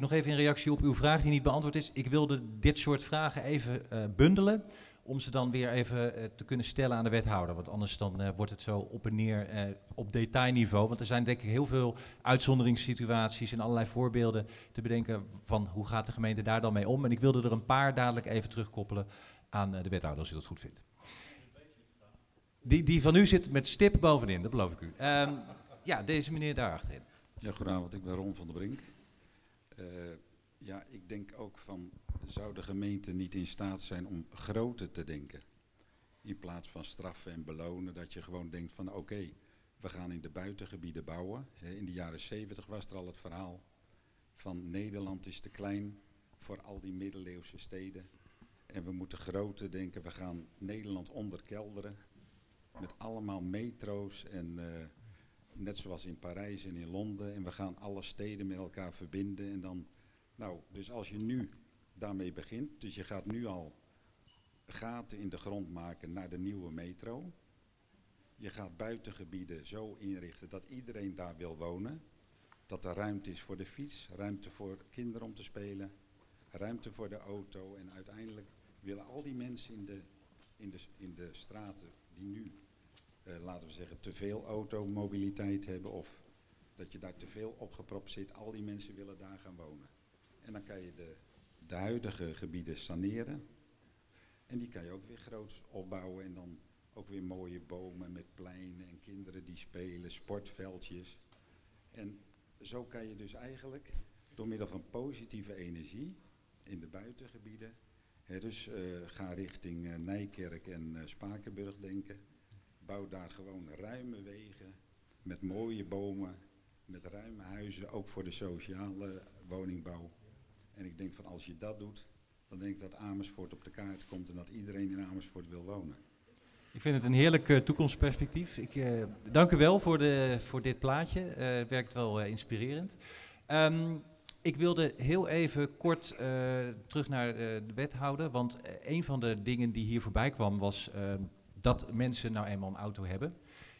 nog even een reactie op uw vraag die niet beantwoord is. Ik wilde dit soort vragen even bundelen om ze dan weer even uh, te kunnen stellen aan de wethouder. Want anders dan uh, wordt het zo op en neer uh, op detailniveau. Want er zijn denk ik heel veel uitzonderingssituaties en allerlei voorbeelden te bedenken van hoe gaat de gemeente daar dan mee om. En ik wilde er een paar dadelijk even terugkoppelen aan de wethouder als u dat goed vindt. Die, die van u zit met stip bovenin, dat beloof ik u. Um, ja, deze meneer daar achterin. Ja, goedenavond, ik ben Ron van der Brink. ja, ik denk ook van zou de gemeente niet in staat zijn om groter te denken? In plaats van straffen en belonen, dat je gewoon denkt van oké, we gaan in de buitengebieden bouwen. In de jaren 70 was er al het verhaal van Nederland is te klein voor al die middeleeuwse steden. En we moeten groter denken, we gaan Nederland onderkelderen met allemaal metro's en uh, net zoals in Parijs en in Londen. En we gaan alle steden met elkaar verbinden en dan, nou, dus als je nu daarmee begint. Dus je gaat nu al gaten in de grond maken naar de nieuwe metro. Je gaat buitengebieden zo inrichten dat iedereen daar wil wonen. Dat er ruimte is voor de fiets, ruimte voor kinderen om te spelen, ruimte voor de auto. En uiteindelijk willen al die mensen in de, in de, in de straten die nu, eh, laten we zeggen, te veel automobiliteit hebben of dat je daar te veel opgepropt zit, al die mensen willen daar gaan wonen. En dan kan je de de huidige gebieden saneren. En die kan je ook weer groots opbouwen en dan ook weer mooie bomen met pleinen en kinderen die spelen, sportveldjes. En zo kan je dus eigenlijk door middel van positieve energie in de buitengebieden, hè, dus uh, ga richting uh, Nijkerk en uh, Spakenburg denken, bouw daar gewoon ruime wegen met mooie bomen, met ruime huizen, ook voor de sociale woningbouw. En ik denk van als je dat doet, dan denk ik dat Amersfoort op de kaart komt en dat iedereen in Amersfoort wil wonen. Ik vind het een heerlijk uh, toekomstperspectief. Ik uh, dank u wel voor, de, voor dit plaatje. Uh, het werkt wel inspirerend. Um, ik wilde heel even kort terug naar de wethouder. Want een van de dingen die hier voorbij kwam was ehm, dat mensen nou eenmaal een auto hebben.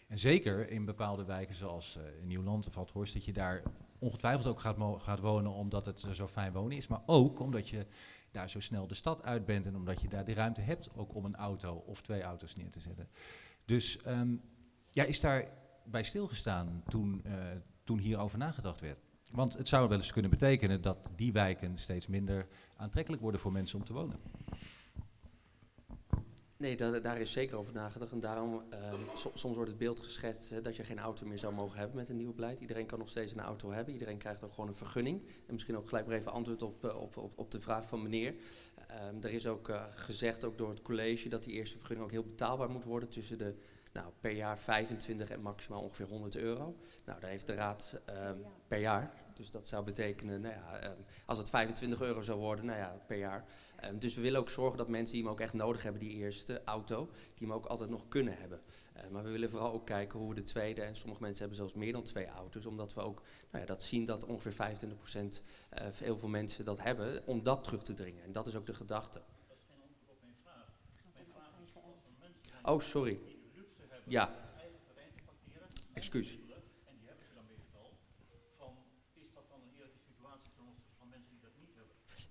En zeker in bepaalde wijken zoals Nieuwland of Althorst, dat je daar ongetwijfeld ook gaat, gaat wonen omdat het zo fijn wonen is, maar ook omdat je daar zo snel de stad uit bent en omdat je daar de ruimte hebt ook om een auto of twee auto's neer te zetten. Dus um, ja, is daar bij stilgestaan toen, uh, toen hierover nagedacht werd? Want het zou wel eens kunnen betekenen dat die wijken steeds minder aantrekkelijk worden voor mensen om te wonen. Nee, daar, is zeker over nagedacht. En daarom, um, soms wordt het beeld geschetst dat je geen auto meer zou mogen hebben met een nieuw beleid. Iedereen kan nog steeds een auto hebben. Iedereen krijgt ook gewoon een vergunning. En misschien ook gelijk maar even antwoord op, eh, op, op, op de vraag van meneer. Um, er is ook uh, gezegd, ook door het college, dat die eerste vergunning ook heel betaalbaar moet worden tussen de Nou, per jaar 25 en maximaal ongeveer 100 euro. Nou, daar heeft de raad ehm, per jaar. Dus dat zou betekenen, nou ja, ehm, als het 25 euro zou worden, nou ja, per jaar. Ehm, dus we willen ook zorgen dat mensen die hem ook echt nodig hebben, die eerste auto, die hem ook altijd nog kunnen hebben. Eh, maar we willen vooral ook kijken hoe we de tweede, en sommige mensen hebben zelfs meer dan twee auto's, omdat we ook nou ja, dat zien dat ongeveer 25% uh, heel veel mensen dat hebben, om dat terug te dringen. En dat is ook de gedachte. Oh, sorry. Ja. Excuus.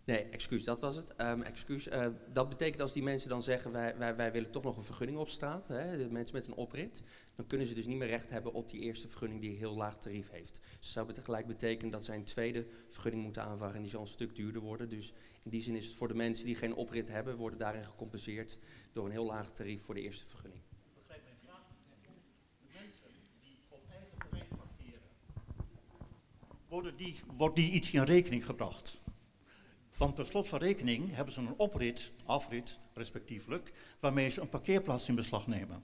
Nee, excuus, dat was het. Um, excuus, uh, dat betekent als die mensen dan zeggen, wij, wij, wij willen toch nog een vergunning op straat, hè, de mensen met een oprit, dan kunnen ze dus niet meer recht hebben op die eerste vergunning die een heel laag tarief heeft. Dus dat zou tegelijk betekenen dat zij een tweede vergunning moeten aanvragen en die zal een stuk duurder worden. Dus in die zin is het voor de mensen die geen oprit hebben, worden daarin gecompenseerd door een heel laag tarief voor de eerste vergunning. Begrijp mijn vraag? De mensen die op eigen parkeren, wordt die iets in rekening gebracht? Want per slot van rekening hebben ze een oprit, afrit respectievelijk, waarmee ze een parkeerplaats in beslag nemen.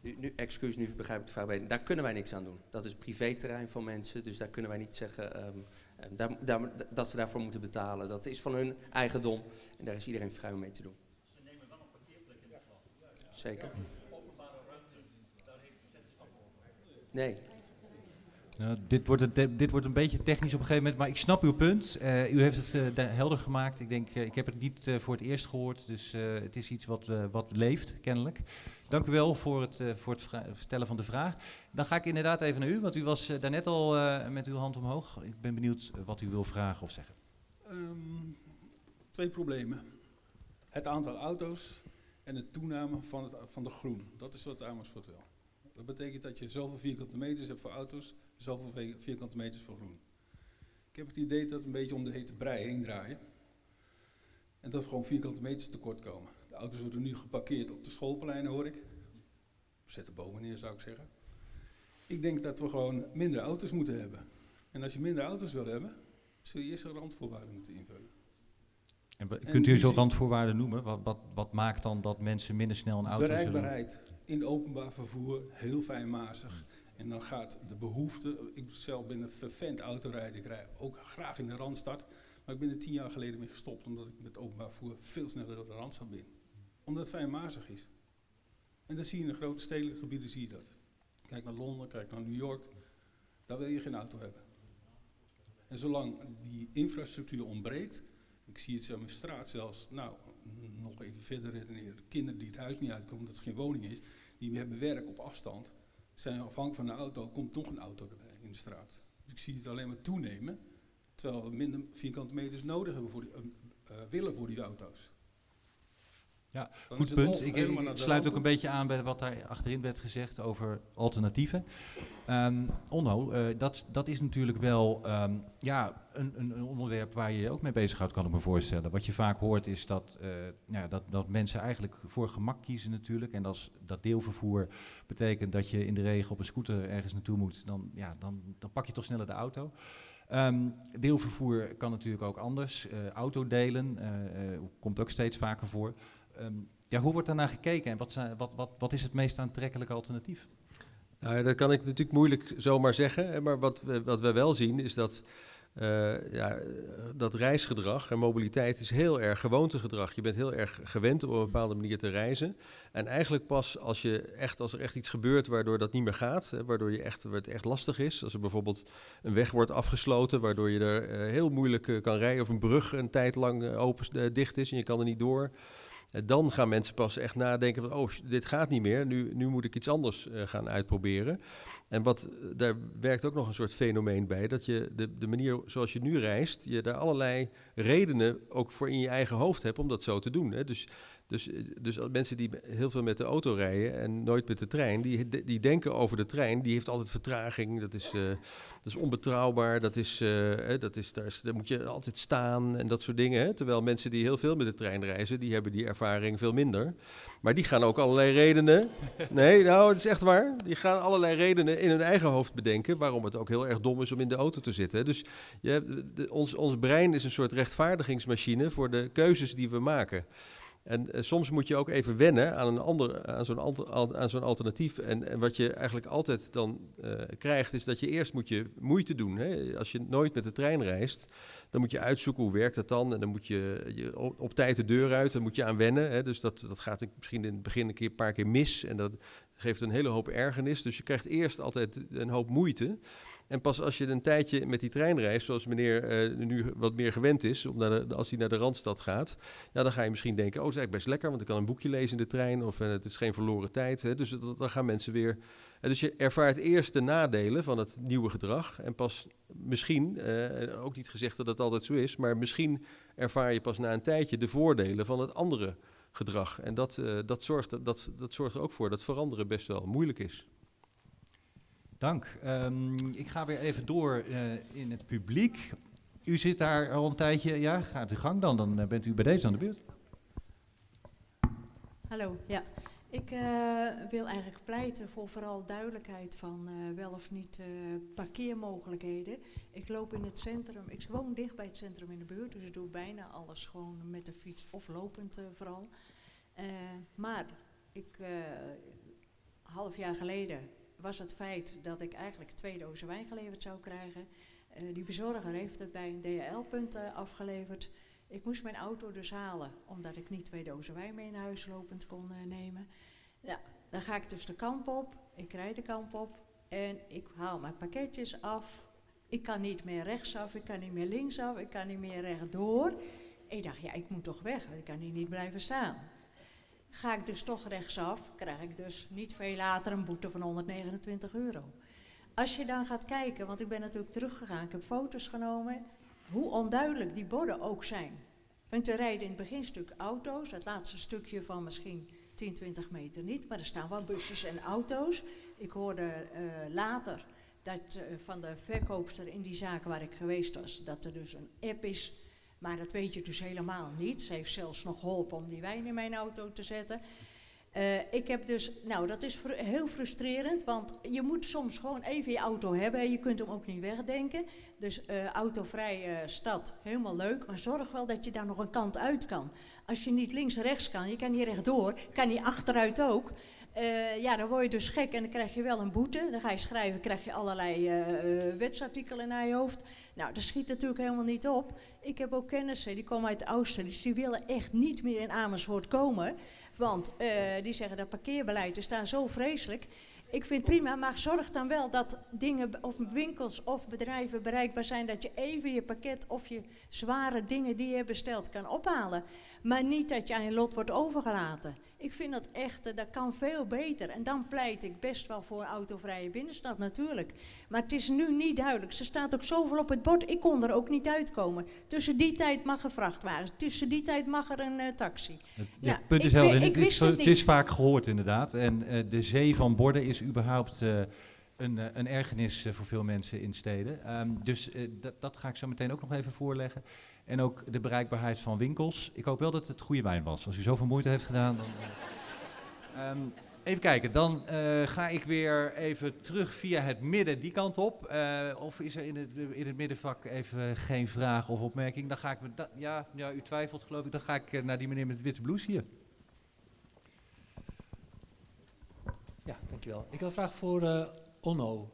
Nu, nu, excuus, nu begrijp ik de vraag beter. Daar kunnen wij niks aan doen. Dat is privéterrein van mensen, dus daar kunnen wij niet zeggen um, daar, daar, dat ze daarvoor moeten betalen. Dat is van hun eigendom en daar is iedereen vrij om mee te doen. Ze nemen wel een parkeerplek in beslag. Zeker. Openbare ruimte, daar heeft u zeggenschap over. Nee, dit, wordt een, dit wordt een beetje technisch op een gegeven moment, maar ik snap uw punt. Uh, u heeft het uh, helder gemaakt. Ik denk, uh, ik heb het niet voor het eerst gehoord, dus het is iets wat, wat leeft, kennelijk. Dank u wel voor het, voor het stellen van de vraag. Dan ga ik inderdaad even naar u, want u was daarnet al met uw hand omhoog. Ik ben benieuwd wat u wil vragen of zeggen. Um, twee problemen. Het aantal auto's en de toename van, het, van de groen. Dat is wat Amersfoort wil. Dat betekent dat je zoveel vierkante meters hebt voor auto's zoveel vierkante meters voor groen. Ik heb het idee dat we een beetje om de hete brei heen draaien. En dat er gewoon vierkante meters tekort komen. De auto's worden nu geparkeerd op de schoolpleinen, hoor ik. Zet de bomen neer, zou ik zeggen. Ik denk dat we gewoon minder auto's moeten hebben. En als je minder auto's wil hebben, zul je eerst een randvoorwaarden moeten invullen. En kunt u zo'n randvoorwaarden noemen? Wat, wat, wat, maakt dan dat mensen minder snel een auto zullen... Bereikbaarheid in openbaar vervoer, heel fijnmazig. En dan gaat de behoefte, ik zelf ben een vervent autorijder, ik rijd ook graag in de Randstad. Maar ik ben er tien jaar geleden mee gestopt, omdat ik met openbaar vervoer veel sneller door de Randstad ben. Omdat het fijnmazig is. En dan zie je in de grote stedelijke gebieden zie je dat. Kijk naar Londen, kijk naar New York, daar wil je geen auto hebben. En zolang die infrastructuur ontbreekt, ik zie het zo in mijn straat zelfs, nou, nog even verder redeneren, kinderen die het huis niet uitkomen omdat het geen woning is, die hebben werk op afstand, zijn afhankelijk van een auto, komt nog een auto erbij in de straat. Dus ik zie het alleen maar toenemen, terwijl we minder vierkante meters nodig hebben voor die, uh, uh, willen voor die auto's. Ja, Dan goed punt. Ik, ik sluit ook een beetje aan bij wat daar achterin werd gezegd over alternatieven. Um, Onno, uh, dat, dat is natuurlijk wel um, ja, een, een, onderwerp waar je je ook mee bezighoudt, kan ik me voorstellen. Wat je vaak hoort is dat, uh, ja, dat, dat mensen eigenlijk voor gemak kiezen natuurlijk. En als dat deelvervoer betekent dat je in de regen op een scooter ergens naartoe moet, dan, ja, dan, dan pak je toch sneller de auto. Um, deelvervoer kan natuurlijk ook anders. Uh, autodelen komt ook steeds vaker voor. Um, ja, hoe wordt daarnaar gekeken en wat, zijn, wat, wat, wat is het meest aantrekkelijke alternatief? Nou, dat kan ik natuurlijk moeilijk zomaar zeggen. Maar wat we, wat we wel zien is dat uh, ja, dat reisgedrag en mobiliteit is heel erg gewoontegedrag. Je bent heel erg gewend om op een bepaalde manier te reizen. En eigenlijk pas als, je echt, als er echt iets gebeurt waardoor dat niet meer gaat, hè, waardoor je echt, het echt lastig is. Als er bijvoorbeeld een weg wordt afgesloten, waardoor je er uh, heel moeilijk uh, kan rijden, of een brug een tijd lang open, dicht is en je kan er niet door. Dan gaan mensen pas echt nadenken van, oh, dit gaat niet meer, nu, nu moet ik iets anders uh, gaan uitproberen. En wat, daar werkt ook nog een soort fenomeen bij, dat je de, de manier zoals je nu reist, je daar allerlei redenen ook voor in je eigen hoofd hebt om dat zo te doen. Hè. Dus Dus, eh, dus mensen die heel veel met de auto rijden en nooit met de trein, die, die denken over de trein, die heeft altijd vertraging, dat is, eh, dat is onbetrouwbaar, dat is, eh, dat is, daar, is, daar moet je altijd staan en dat soort dingen. Hè? Terwijl mensen die heel veel met de trein reizen, die hebben die ervaring veel minder. Maar die gaan ook allerlei redenen, nee, nou, het is echt waar, die gaan allerlei redenen in hun eigen hoofd bedenken waarom het ook heel erg dom is om in de auto te zitten. Dus je hebt, de, ons, ons brein is een soort rechtvaardigingsmachine voor de keuzes die we maken. En uh, soms moet je ook even wennen aan, een ander, aan zo'n aan zo'n alternatief. En, wat je eigenlijk altijd dan uh, krijgt, is dat je eerst moet je moeite doen. Hè? Als je nooit met de trein reist, dan moet je uitzoeken hoe werkt dat dan. En dan moet je, je op, op, tijd de deur uit, dan moet je aan wennen. Hè? Dus dat, dat gaat misschien in het begin een, keer, een paar keer mis. En dat geeft een hele hoop ergernis. Dus je krijgt eerst altijd een hoop moeite. En pas als je een tijdje met die trein reist, zoals meneer uh, nu wat meer gewend is, om naar als hij naar de Randstad gaat, ja, dan ga je misschien denken, oh, dat is eigenlijk best lekker, want ik kan een boekje lezen in de trein, of uh, het is geen verloren tijd. Hè, dus dat, dan gaan mensen weer... Uh, dus je ervaart eerst de nadelen van het nieuwe gedrag en pas misschien, ook niet gezegd dat het altijd zo is, maar misschien ervaar je pas na een tijdje de voordelen van het andere gedrag. En dat, dat, zorgt, dat, dat zorgt er ook voor dat veranderen best wel moeilijk is. Dank. Um, ik ga weer even door uh, in het publiek. U zit daar al een tijdje. Ja, gaat uw gang dan. Dan bent u bij deze aan de beurt. Hallo, ja. Ik uh, wil eigenlijk pleiten voor vooral duidelijkheid van wel of niet parkeermogelijkheden. Ik loop in het centrum, ik woon dicht bij het centrum in de buurt, dus ik doe bijna alles gewoon met de fiets of lopend vooral. maar ik, half jaar geleden was het feit dat ik eigenlijk twee dozen wijn geleverd zou krijgen. Uh, die bezorger heeft het bij een DHL-punt uh, afgeleverd. Ik moest mijn auto dus halen, omdat ik niet twee dozen wijn mee naar huis lopend kon uh, nemen. Ja, dan ga ik dus de kamp op, ik rijd de kamp op en ik haal mijn pakketjes af. Ik kan niet meer rechtsaf, ik kan niet meer linksaf, ik kan niet meer rechtdoor. Ik dacht, ja, ik moet toch weg, ik kan hier niet blijven staan. Ga ik dus toch rechtsaf, krijg ik dus niet veel later een boete van 129 euro. Als je dan gaat kijken, want ik ben natuurlijk teruggegaan, ik heb foto's genomen, hoe onduidelijk die borden ook zijn. Want er rijden in het beginstuk auto's, het laatste stukje van misschien 10, 20 meter niet, maar er staan wel busjes en auto's. Ik hoorde uh, later dat uh, van de verkoopster in die zaak waar ik geweest was, dat er dus een app is maar dat weet je dus helemaal niet. Ze heeft zelfs nog geholpen om die wijn in mijn auto te zetten. Uh, ik heb dus, nou dat is heel frustrerend, want je moet soms gewoon even je auto hebben en je kunt hem ook niet wegdenken. Dus uh, autovrije stad, helemaal leuk, maar zorg wel dat je daar nog een kant uit kan. Als je niet links-rechts kan, je kan niet rechtdoor, kan niet achteruit ook. Uh, ja, dan word je dus gek en dan krijg je wel een boete. Dan ga je schrijven, krijg je allerlei wetsartikelen naar je hoofd. Nou, dat schiet natuurlijk helemaal niet op. Ik heb ook kennissen, die komen uit Oostenrijk, die willen echt niet meer in Amersfoort komen. Want uh, die zeggen dat parkeerbeleid is daar zo vreselijk. Ik vind prima, maar zorg dan wel dat dingen of winkels of bedrijven bereikbaar zijn dat je even je pakket of je zware dingen die je bestelt kan ophalen. Maar niet dat je aan je lot wordt overgelaten. Ik vind dat echt, dat kan veel beter. En dan pleit ik best wel voor autovrije binnenstad natuurlijk. Maar het is nu niet duidelijk. Ze staat ook zoveel op het bord, ik kon er ook niet uitkomen. Tussen die tijd mag er vrachtwagen, tussen die tijd mag er een uh, taxi. Het ja, punt is. Het, is, het, het is vaak gehoord inderdaad. En uh, de zee van borden is überhaupt... Uh, een, een, ergernis voor veel mensen in steden. Um, dus dat, dat ga ik zo meteen ook nog even voorleggen. En ook de bereikbaarheid van winkels. Ik hoop wel dat het goede wijn was. Als u zoveel moeite heeft gedaan. Dan, um, even kijken, dan uh, ga ik weer even terug via het midden die kant op. Uh, of is er in het, in het middenvak even geen vraag of opmerking? Dan ga ik met ja, ja, u twijfelt geloof ik. Dan ga ik naar die meneer met de witte blouse hier. Ja, dankjewel. Ik had een vraag voor Onno.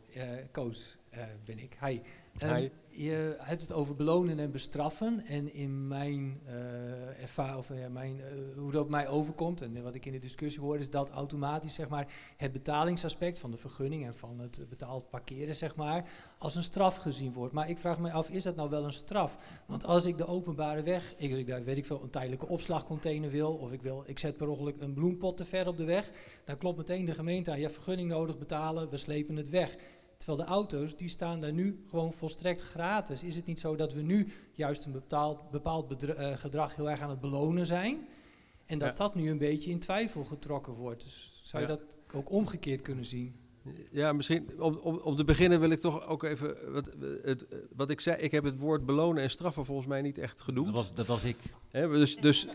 Koos ben ik. Hi. Um, je hebt het over belonen en bestraffen. En in mijn uh, ervaring, of mijn, uh, hoe dat mij overkomt, en wat ik in de discussie hoor, is dat automatisch zeg maar, het betalingsaspect van de vergunning en van het betaald parkeren, zeg maar, als een straf gezien wordt. Maar ik vraag me af, is dat nou wel een straf? Want als ik de openbare weg, ik, ik daar weet ik veel, een tijdelijke opslagcontainer wil, of ik, wil, ik zet per ongeluk een bloempot te ver op de weg, dan klopt meteen de gemeente aan, je hebt vergunning nodig, betalen, we slepen het weg. Terwijl de auto's, die staan daar nu gewoon volstrekt gratis. Is het niet zo dat we nu juist een bepaald, bepaald uh, gedrag heel erg aan het belonen zijn? En dat Ja. dat nu een beetje in twijfel getrokken wordt. Dus zou je Ja. dat ook omgekeerd kunnen zien? Ja, misschien om, om, om te beginnen wil ik toch ook even. Wat, het, wat ik zei, ik heb het woord belonen en straffen volgens mij niet echt genoemd. Dat was, dat was ik. Hè, dus, dus,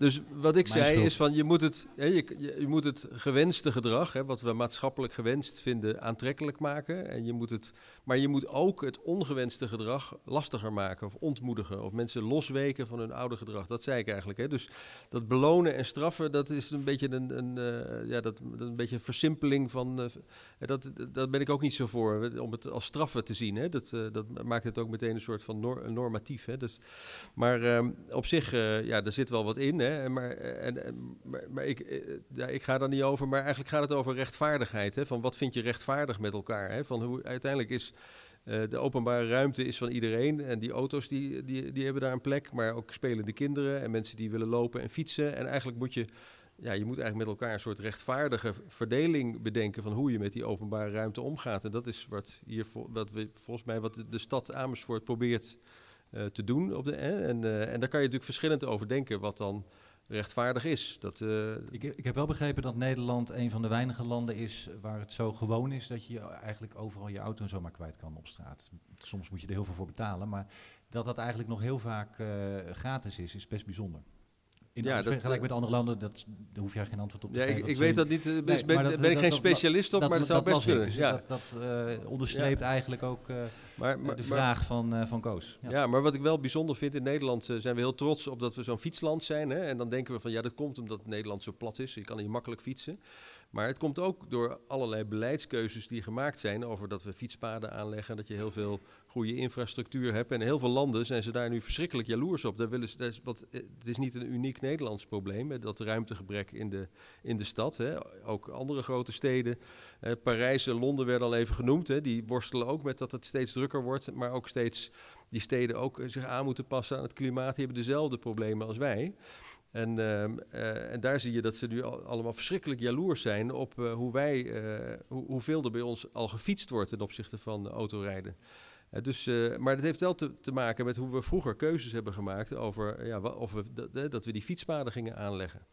dus wat ik Mijn zei schuld. is van je moet het, hè, je, je, je moet het gewenste gedrag, hè, wat we maatschappelijk gewenst vinden, aantrekkelijk maken. En je moet het, maar je moet ook het ongewenste gedrag lastiger maken of ontmoedigen. Of mensen losweken van hun oude gedrag. Dat zei ik eigenlijk. Hè. Dus dat belonen en straffen, dat is een beetje een, een, eh, ja, dat, dat een beetje een versimpeling van. eh, dat, dat ben ik ook niet zo voor, om het als straffen te zien. Hè. Dat, eh, dat maakt het ook meteen een soort van nor- normatief. Hè. Dus, maar ehm, op zich, ja, er zit wel wat in. Hè, maar en, maar, maar ik, eh, ja, ik ga daar niet over. Maar eigenlijk gaat het over rechtvaardigheid. Hè, van wat vind je rechtvaardig met elkaar? Hè, van hoe uiteindelijk is. eh, de openbare ruimte is van iedereen en die auto's die, die, die hebben daar een plek, maar ook spelende kinderen en mensen die willen lopen en fietsen. En eigenlijk moet je, ja, je moet eigenlijk met elkaar een soort rechtvaardige verdeling bedenken van hoe je met die openbare ruimte omgaat. En dat is wat hier wat we, volgens mij wat de, stad Amersfoort probeert eh, te doen. Op de? En, eh, en daar kan je natuurlijk verschillend over denken wat dan rechtvaardig is. Dat, eh, Ik, ik heb wel begrepen dat Nederland een van de weinige landen is waar het zo gewoon is dat je eigenlijk overal je auto zomaar kwijt kan op straat. Soms moet je er heel veel voor betalen, maar dat dat eigenlijk nog heel vaak eh, gratis is, is best bijzonder. In Ja, ja, dat- vergelijk met andere landen, dat, daar hoef jij geen antwoord op te Ja, geven. ik- ik weet dat niet, eh, dus ben- ik geen specialist op, maar dat zou best kunnen, Dus ja. Dat, dat eh, onderstreept Ja. eigenlijk ook eh, Maar- maar- de maar- vraag van, eh, van Koos. Ja. maar wat ik wel bijzonder vind, in Nederland eh, zijn we heel trots op dat we zo'n fietsland zijn. Hè? En dan denken we van ja, dat komt omdat Nederland zo plat is. Je kan hier makkelijk fietsen. Maar het komt ook door allerlei beleidskeuzes die gemaakt zijn over dat we fietspaden aanleggen, dat je heel veel goede infrastructuur hebt. En heel veel landen zijn ze daar nu verschrikkelijk jaloers op. Daar willen ze, is, eh, het is niet een uniek Nederlands probleem, dat ruimtegebrek in de, in de stad. Hè. Ook andere grote steden, eh, Parijs en Londen werden al even genoemd. Hè. Die worstelen ook met dat het steeds drukker wordt, maar ook steeds die steden ook eh, zich aan moeten passen aan het klimaat. Die hebben dezelfde problemen als wij. En, ehm, eh, en daar zie je dat ze nu al- allemaal verschrikkelijk jaloers zijn op eh, hoe wij, eh, hoe, hoeveel er bij ons al gefietst wordt ten opzichte van autorijden. Dus, eh, maar dat heeft wel te, te maken met hoe we vroeger keuzes hebben gemaakt over ja, of we, dat, dat we die fietspaden gingen aanleggen.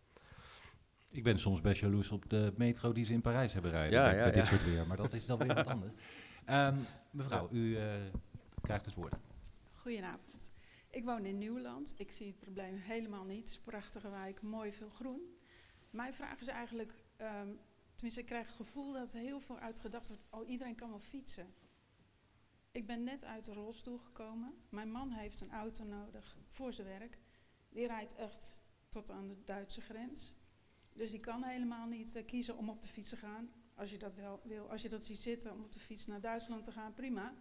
Ik ben soms best jaloers op de metro die ze in Parijs hebben rijden. Ja, bij, ja, bij dit ja. soort weer. Maar dat is dan weer wat anders. Ehm, mevrouw, u eh, krijgt het woord. Goedenavond. Ik woon in Nieuwland. Ik zie het probleem helemaal niet. Het is een prachtige wijk, mooi veel groen. Mijn vraag is eigenlijk, ehm, tenminste ik krijg het gevoel dat er heel veel uitgedacht wordt, oh iedereen kan wel fietsen. Ik ben net uit de rolstoel gekomen. Mijn man heeft een auto nodig voor zijn werk. Die rijdt echt tot aan de Duitse grens. Dus die kan helemaal niet eh, kiezen om op de fiets te gaan. Als je dat wel wil, als je dat ziet zitten om op de fiets naar Duitsland te gaan, prima.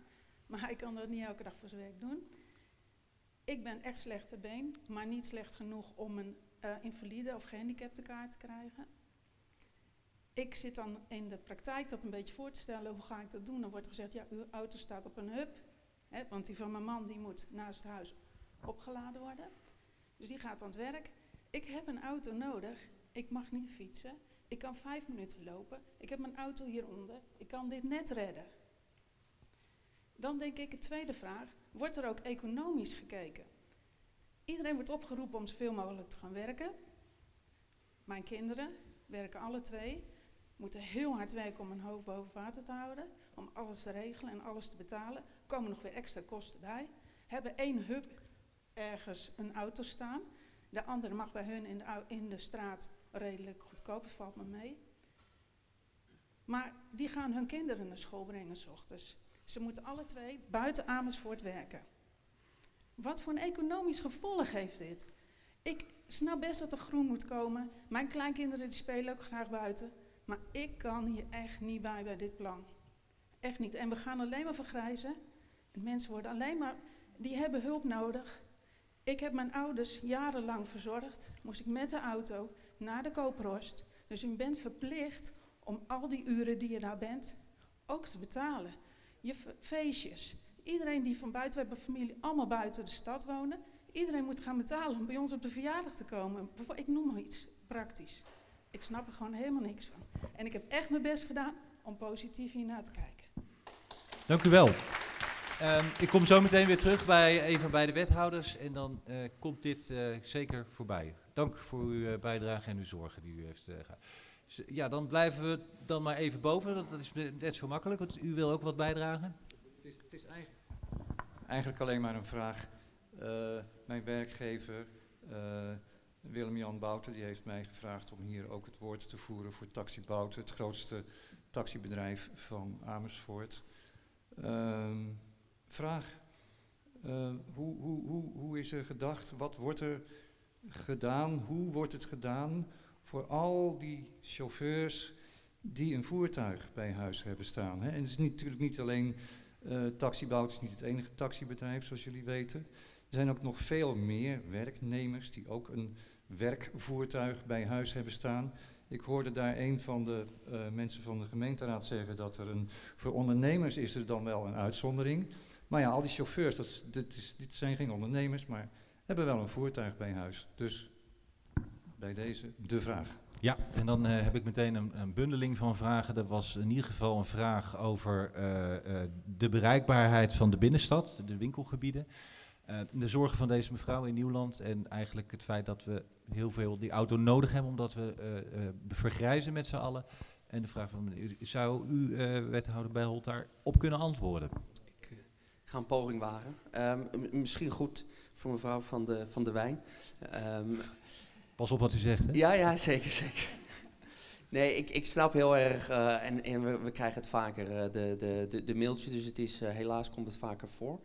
Maar hij kan dat niet elke dag voor zijn werk doen. Ik ben echt slecht ter been, maar niet slecht genoeg om een eh, invalide of gehandicapte kaart te krijgen. Ik zit dan in de praktijk dat een beetje voor te stellen. Hoe ga ik dat doen? Dan wordt gezegd, ja, uw auto staat op een hub. Hè, want die van mijn man die moet naast het huis opgeladen worden. Dus die gaat aan het werk. Ik heb een auto nodig. Ik mag niet fietsen. Ik kan vijf minuten lopen. Ik heb mijn auto hieronder. Ik kan dit net redden. Dan denk ik, een tweede vraag. Wordt er ook economisch gekeken? Iedereen wordt opgeroepen om zoveel mogelijk te gaan werken. Mijn kinderen werken alle twee. Moeten heel hard werken om hun hoofd boven water te houden. Om alles te regelen en alles te betalen. Komen nog weer extra kosten bij. Hebben één hub ergens een auto staan. De andere mag bij hun in de, in de straat redelijk goedkoop, valt me mee. Maar die gaan hun kinderen naar school brengen s ochtends. Ze moeten alle twee buiten Amersfoort werken. Wat voor een economisch gevolg heeft dit? Ik snap best dat er groen moet komen. Mijn kleinkinderen die spelen ook graag buiten. Maar ik kan hier echt niet bij bij dit plan. Echt niet. En we gaan alleen maar vergrijzen. En mensen worden alleen maar... Die hebben hulp nodig. Ik heb mijn ouders jarenlang verzorgd. Moest ik met de auto naar de Koophorst. Dus u bent verplicht om al die uren die je daar bent ook te betalen. Je fe- feestjes. Iedereen die van buiten, we hebben familie allemaal buiten de stad wonen. Iedereen moet gaan betalen om bij ons op de verjaardag te komen. Ik noem maar iets praktisch. Ik snap er gewoon helemaal niks van. En ik heb echt mijn best gedaan om positief hiernaar te kijken. Dank u wel. Ehm, ik kom zo meteen weer terug bij even bij de wethouders en dan eh, komt dit eh, zeker voorbij. Dank voor uw eh, bijdrage en uw zorgen die u heeft gehad. Ja, dan blijven we dan maar even boven. Dat, dat is net zo makkelijk, want u wil ook wat bijdragen. Het is, het is eigenlijk, eigenlijk alleen maar een vraag. mijn werkgever, Willem-Jan Bouten, die heeft mij gevraagd om hier ook het woord te voeren voor Taxi Bouten, het grootste taxibedrijf van Amersfoort. Ehm, vraag. Uh, hoe, hoe, hoe, hoe is er gedacht? Wat wordt er gedaan? Hoe wordt het gedaan voor al die chauffeurs die een voertuig bij huis hebben staan? Hè? En het is niet, natuurlijk niet alleen uh, Taxibouw, is niet het enige taxibedrijf zoals jullie weten. Er zijn ook nog veel meer werknemers die ook een werkvoertuig bij huis hebben staan. Ik hoorde daar een van de uh, mensen van de gemeenteraad zeggen dat er een, voor ondernemers is er dan wel een uitzondering. Maar ja, al die chauffeurs, dat, dit zijn geen ondernemers, maar hebben wel een voertuig bij huis. Dus bij deze de vraag. Ja, en dan uh, heb ik meteen een, een, bundeling van vragen. Er was in ieder geval een vraag over uh, uh, de bereikbaarheid van de binnenstad, de winkelgebieden. de zorgen van deze mevrouw in Nieuwland en eigenlijk het feit dat we heel veel die auto nodig hebben omdat we vergrijzen met z'n allen. En de vraag van, zou u, wethouder Bijholt, daar op kunnen antwoorden? ga een poging wagen. Um, misschien goed voor mevrouw van de, van de wijn. Um, Pas op wat u zegt? Ja, ja, zeker, zeker. Nee, ik, ik snap heel erg, uh, en, en we, we, krijgen het vaker, uh, de, de, de, de mailtjes, dus het is, uh, helaas komt het vaker voor.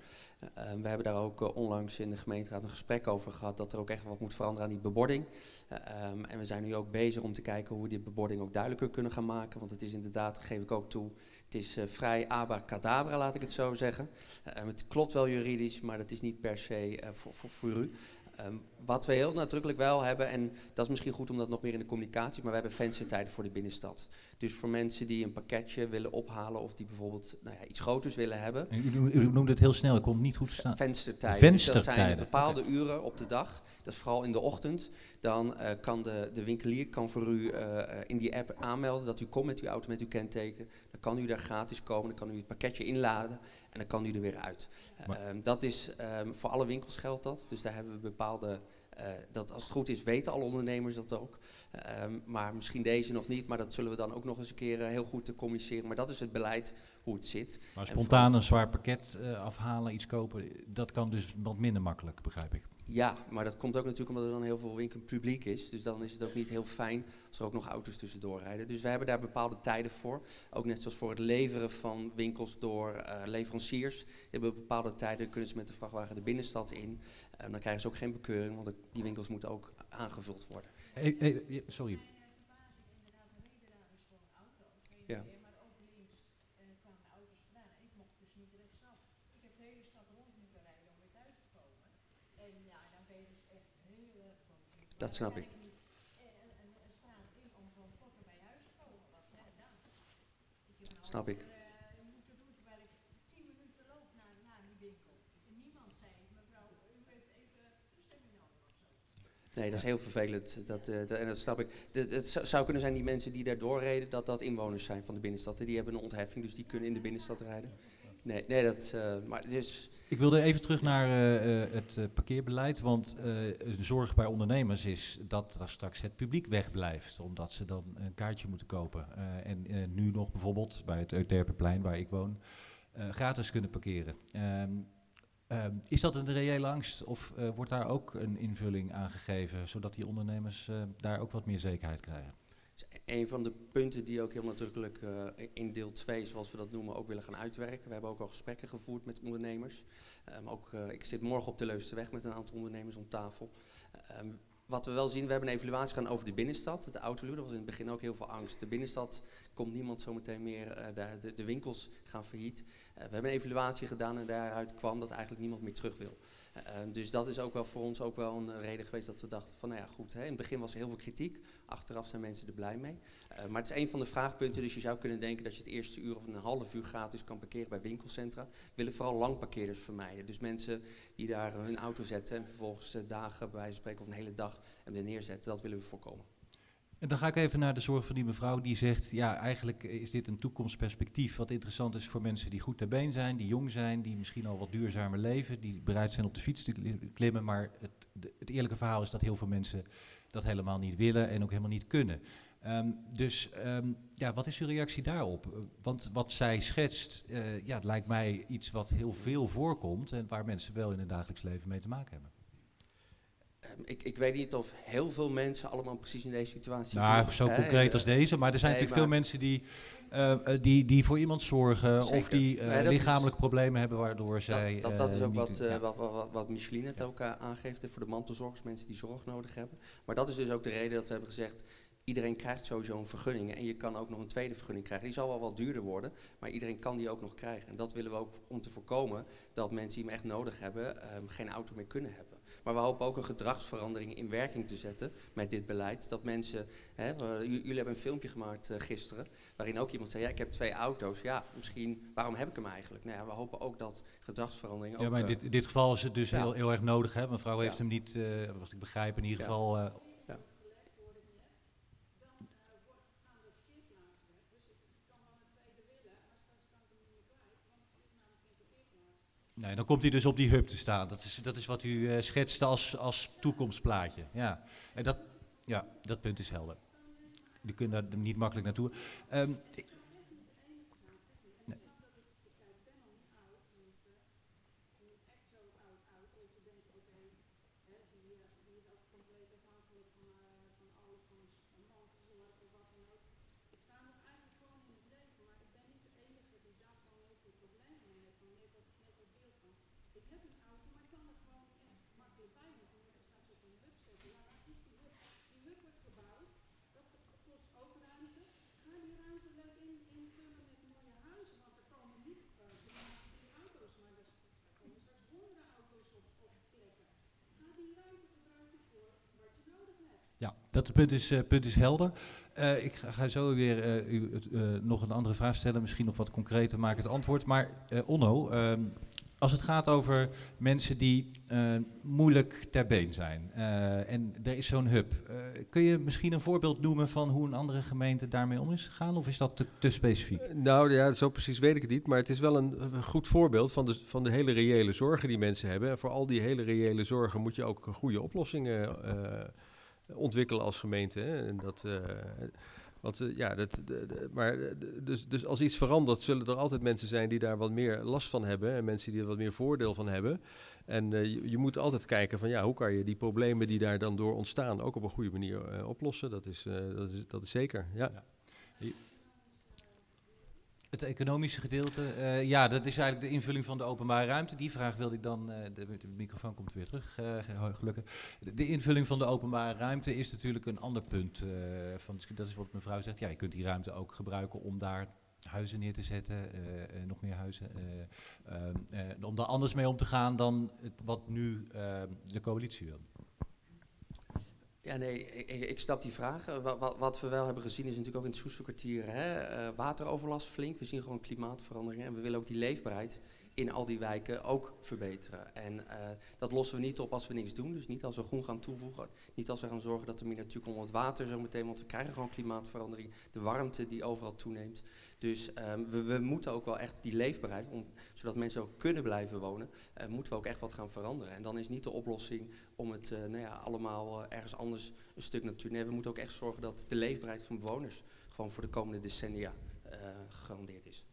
Ehm, we hebben daar ook onlangs in de gemeenteraad een gesprek over gehad, dat er ook echt wat moet veranderen aan die bebording. Um, en we zijn nu ook bezig om te kijken hoe we die bebording ook duidelijker kunnen gaan maken, want het is inderdaad, geef ik ook toe, het is vrij abracadabra, laat ik het zo zeggen. Het klopt wel juridisch, maar dat is niet per se voor, voor, voor, u. Um, wat we heel nadrukkelijk wel hebben, en dat is misschien goed om dat nog meer in de communicatie, maar we hebben venstertijden voor de binnenstad. Dus voor mensen die een pakketje willen ophalen of die bijvoorbeeld nou ja, iets groters willen hebben. U, u, noemde het heel snel, ik kon het niet goed verstaan. Venstertijden. Venstertijden. Dus dat zijn bepaalde okay. uren op de dag. Dat is vooral in de ochtend. Dan uh, kan de, de winkelier kan voor u uh, in die app aanmelden dat u komt met uw auto, met uw kenteken. Dan kan u daar gratis komen, dan kan u het pakketje inladen en dan kan u er weer uit. Uh, um, dat is um, voor alle winkels geldt dat. Dus daar hebben we bepaalde. Uh, dat als het goed is, weten alle ondernemers dat ook. Um, maar misschien deze nog niet, maar dat zullen we dan ook nog eens een keer uh, heel goed te communiceren. Maar dat is het beleid hoe het zit. Maar spontaan een zwaar pakket afhalen, iets kopen, dat kan dus wat minder makkelijk, begrijp ik. Ja, maar dat komt ook natuurlijk omdat er dan heel veel winkel publiek is. Dus dan is het ook niet heel fijn als er ook nog auto's tussendoor rijden. Dus we hebben daar bepaalde tijden voor. Ook net zoals voor het leveren van winkels door uh, leveranciers. Die hebben bepaalde tijden, kunnen ze met de vrachtwagen de binnenstad in. Uh, dan krijgen ze ook geen bekeuring, want die winkels moeten ook aangevuld worden. Hey, hey, sorry. Ja. Dat snap ik. Snap ik. Nee, dat is heel vervelend. Dat, uh, dat, en dat snap ik. Het zou kunnen zijn die mensen die daar doorreden, dat dat inwoners zijn van de binnenstad. Die hebben een ontheffing, dus die kunnen in de binnenstad rijden. Nee, nee dat, uh, maar. Ik wilde even terug naar uh, uh, het parkeerbeleid, want een zorg bij ondernemers is dat er straks het publiek wegblijft, omdat ze dan een kaartje moeten kopen. en nu nog bijvoorbeeld bij het Euterpenplein, waar ik woon, gratis kunnen parkeren. Um, um, is dat een reële angst of wordt daar ook een invulling aan gegeven, zodat die ondernemers daar ook wat meer zekerheid krijgen? Een van de punten die ook heel nadrukkelijk uh, in deel 2, zoals we dat noemen, ook willen gaan uitwerken. We hebben ook al gesprekken gevoerd met ondernemers. Um, ook, uh, ik zit morgen op de Leusdenweg met een aantal ondernemers om tafel. Um, wat we wel zien, we hebben een evaluatie gedaan over de binnenstad. Het Autoluw, er was in het begin ook heel veel angst. De binnenstad komt niemand zometeen meer, uh, de, de, de, winkels gaan failliet. we hebben een evaluatie gedaan en daaruit kwam dat eigenlijk niemand meer terug wil. Uh, dus dat is ook wel voor ons ook wel een reden geweest dat we dachten van nou ja goed, hè, in het begin was er heel veel kritiek, achteraf zijn mensen er blij mee. Uh, maar het is een van de vraagpunten, dus je zou kunnen denken dat je het eerste uur of een half uur gratis kan parkeren bij winkelcentra. We willen vooral langparkeerders vermijden, dus mensen die daar hun auto zetten en vervolgens dagen bij wijze van spreken of een hele dag en weer neerzetten, dat willen we voorkomen. En dan ga ik even naar de zorg van die mevrouw die zegt, ja, eigenlijk is dit een toekomstperspectief wat interessant is voor mensen die goed ter been zijn, die jong zijn, die misschien al wat duurzamer leven, die bereid zijn op de fiets te klimmen. Maar het, het eerlijke verhaal is dat heel veel mensen dat helemaal niet willen en ook helemaal niet kunnen. Um, dus um, ja, wat is uw reactie daarop? Want wat zij schetst, uh, ja, het lijkt mij iets wat heel veel voorkomt en waar mensen wel in het dagelijks leven mee te maken hebben. Um, ik, ik, weet niet of heel veel mensen allemaal precies in deze situatie Nou, doen, zo hè? concreet als deze, maar er zijn nee, natuurlijk veel mensen die, uh, die, die voor iemand zorgen Zeker. of die uh, lichamelijke problemen hebben waardoor zij. Dat, dat, dat is ook wat, ja. wat, wat, wat Micheline het ook aangeeft voor de mantelzorgers, mensen die zorg nodig hebben. Maar dat is dus ook de reden dat we hebben gezegd iedereen krijgt sowieso een vergunning. En je kan ook nog een tweede vergunning krijgen. Die zal wel wat duurder worden, maar iedereen kan die ook nog krijgen. En dat willen we ook om te voorkomen dat mensen die hem echt nodig hebben, um, geen auto meer kunnen hebben. Maar we hopen ook een gedragsverandering in werking te zetten met dit beleid. Dat mensen, hè, we, jullie hebben een filmpje gemaakt uh, gisteren, waarin ook iemand zei, ja, ik heb twee auto's. Ja, misschien, waarom heb ik hem eigenlijk? Nou ja, we hopen ook dat gedragsverandering Ja, maar in dit, in dit geval is het dus ja. heel, heel erg nodig. Hè? Mevrouw heeft hem niet, wat ik begrijp, in ieder geval... Uh, Nee, dan komt hij dus op die hub te staan. Dat is, dat is wat u uh, schetste als, als toekomstplaatje. Ja. En dat, ja, dat punt is helder. Die kunnen daar niet makkelijk naartoe. Um, dat punt is, uh, punt is helder. Uh, ik ga, zo weer uh, u nog een andere vraag stellen, misschien nog wat concreter maken het antwoord. Maar Onno, ehm, als het gaat over mensen die moeilijk ter been zijn en er is zo'n hub, kun je misschien een voorbeeld noemen van hoe een andere gemeente daarmee om is gegaan of is dat te, te specifiek? Nou ja, zo precies weet ik het niet, maar het is wel een, een goed voorbeeld van de, van de hele reële zorgen die mensen hebben. En voor al die hele reële zorgen moet je ook goede oplossingen ontwikkelen als gemeente. Hè? En dat, uh, want, uh, ja, dat, de, de, maar dus, dus als iets verandert, zullen er altijd mensen zijn die daar wat meer last van hebben. En mensen die er wat meer voordeel van hebben. En uh, je, je, moet altijd kijken van ja, hoe kan je die problemen die daar dan door ontstaan ook op een goede manier oplossen. Dat is, dat, is, dat is zeker, ja. ja. Het economische gedeelte, uh, ja, dat is eigenlijk de invulling van de openbare ruimte. Die vraag wilde ik dan, uh, de, microfoon komt weer terug, uh, gelukkig. De, invulling van de openbare ruimte is natuurlijk een ander punt. van, dat is wat mevrouw zegt, ja, je kunt die ruimte ook gebruiken om daar huizen neer te zetten, nog meer huizen. om daar anders mee om te gaan dan het, wat nu de coalitie wil. Ja, nee, ik, ik snap die vraag. Wat, wat, wat, we wel hebben gezien is natuurlijk ook in het Soesterkwartier uh, wateroverlast flink. We zien gewoon klimaatveranderingen en we willen ook die leefbaarheid in al die wijken ook verbeteren. En uh, dat lossen we niet op als we niks doen. Dus niet als we groen gaan toevoegen. Niet als we gaan zorgen dat er meer natuur komt om het water zo meteen. Want we krijgen gewoon klimaatverandering. De warmte die overal toeneemt. Dus um, we, we, moeten ook wel echt die leefbaarheid, om, zodat mensen ook kunnen blijven wonen, uh, moeten we ook echt wat gaan veranderen. En dan is niet de oplossing om het uh, nou ja, allemaal ergens anders een stuk natuur. Nee, we moeten ook echt zorgen dat de leefbaarheid van bewoners gewoon voor de komende decennia gegarandeerd is.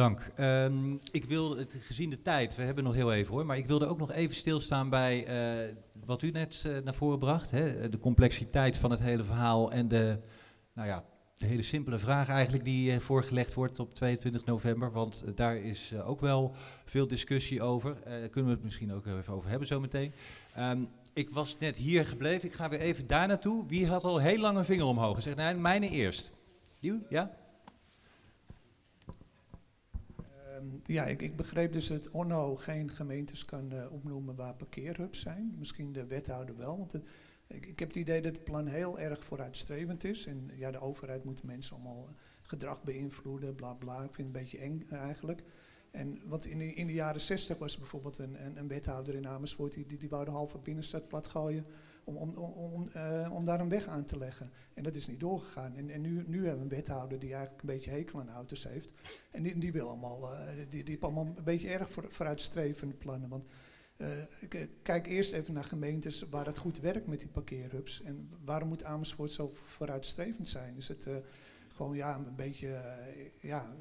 Dank. Um, ik wil, het, gezien de tijd, we hebben nog heel even hoor, maar ik wilde ook nog even stilstaan bij uh, wat u net uh, naar voren bracht. Hè, de complexiteit van het hele verhaal en de, nou ja, de hele simpele vraag eigenlijk die uh, voorgelegd wordt op 22 november. Want daar is ook wel veel discussie over. daar kunnen we het misschien ook even over hebben zometeen. Um, ik was net hier gebleven, ik ga weer even daar naartoe. Wie had al heel lang een vinger omhoog gezegd? Nee, mijne eerst. Ja? Ja, ik, ik, begreep dus dat Onno geen gemeentes kan uh, opnoemen waar parkeerhubs zijn. Misschien de wethouder wel, want ik, ik, heb het idee dat het plan heel erg vooruitstrevend is. En ja, de overheid moet mensen allemaal gedrag beïnvloeden, bla bla. Ik vind het een beetje eng eigenlijk. En want in de, in de jaren 60 was er bijvoorbeeld een, een, wethouder in Amersfoort die, die, die wou halve binnenstad platgooien om, om, om, om, uh, om daar een weg aan te leggen. En dat is niet doorgegaan. En, en nu, nu hebben we een wethouder die eigenlijk een beetje hekel aan auto's heeft. En die, die wil allemaal, uh, die, die heeft allemaal een beetje erg voor, vooruitstrevende plannen. Want uh, kijk eerst even naar gemeentes waar het goed werkt met die parkeerhubs. En waarom moet Amersfoort zo vooruitstrevend zijn? Is het gewoon ja, een beetje ja,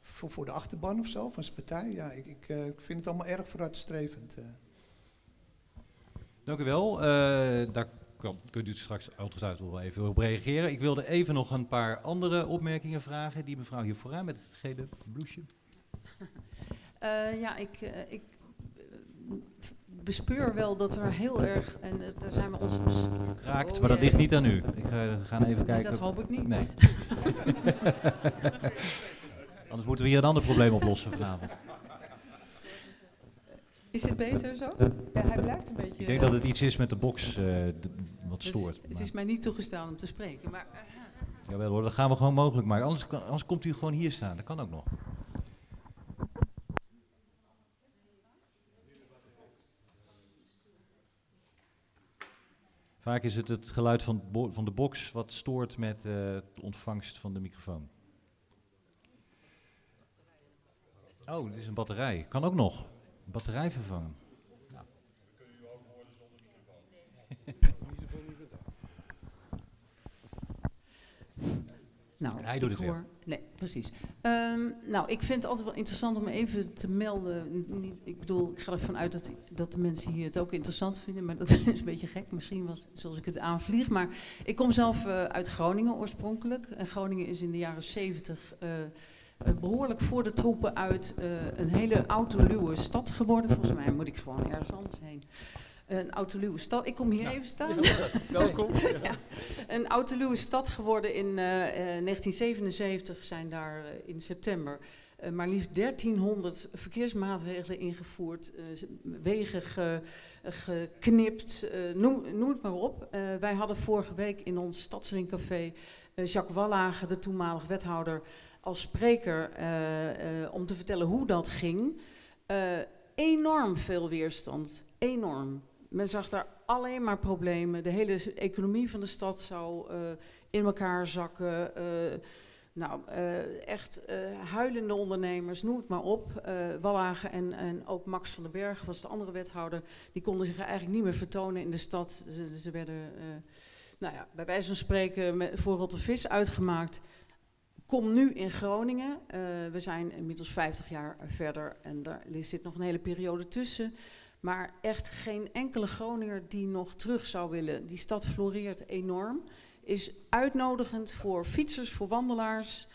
voor, voor de achterban of zo, van zijn partij? Ja, ik, ik, ik vind het allemaal erg vooruitstrevend. Dank u wel. Uh, daar kan, kunt u straks ongetwijfeld wel even op reageren. Ik wilde even nog een paar andere opmerkingen vragen. Die mevrouw hier vooraan met het gele blouseje. Uh, ja, ik, uh, ik bespeur wel dat er heel erg, en daar zijn we ons... Raakt, oh, maar dat ligt niet aan u. Ik ga, gaan even kijken. dat hoop ik niet. Nee. Anders moeten we hier een ander probleem oplossen vanavond. Is het beter zo? Ja, hij blijft een beetje... Ik denk dat het iets is met de box uh, wat stoort. Het, het is mij niet toegestaan om te spreken, maar... Uh, Jawel hoor, dat gaan we gewoon mogelijk maken. Anders, anders komt u gewoon hier staan, dat kan ook nog. Vaak is het het geluid van, van de box wat stoort met uh, de ontvangst van de microfoon. Oh, dit is een batterij. Kan ook nog. Batterij vervangen. Nou. Nou, hij doet het hoor, weer. Nee, precies. Um, nou, ik vind het altijd wel interessant om even te melden. Ik bedoel, ik ga ervan uit dat, dat de mensen hier het ook interessant vinden, maar dat is een beetje gek, misschien was, zoals ik het aanvlieg. Maar ik kom zelf uh, uit Groningen oorspronkelijk. En Groningen is in de jaren zeventig uh, behoorlijk voor de troepen uit uh, een hele autoluwe stad geworden. Volgens mij moet ik gewoon ergens anders heen. Een autoluwe stad. Ik kom hier even staan. Ja, welkom. ja. Een autoluwe stad geworden in uh, 1977 zijn daar in september. maar liefst 1300 verkeersmaatregelen ingevoerd, wegen ge, geknipt, noem, noem, het maar op. wij hadden vorige week in ons stadsringcafé Jacques Wallage, de toenmalig wethouder, als spreker uh, uh, om te vertellen hoe dat ging. Uh, enorm veel weerstand. Enorm. Men zag daar alleen maar problemen. De hele economie van de stad zou in elkaar zakken. nou, echt huilende ondernemers, noem het maar op. Wallagen en, en ook Max van den Berg was de andere wethouder. Die konden zich eigenlijk niet meer vertonen in de stad. Ze, ze werden, nou ja, bij wijze van spreken, met, voor rotte vis uitgemaakt kom nu in Groningen. Uh, we zijn inmiddels 50 jaar verder en daar zit nog een hele periode tussen. Maar echt geen enkele Groninger die nog terug zou willen. Die stad floreert enorm. Is uitnodigend voor fietsers, voor wandelaars.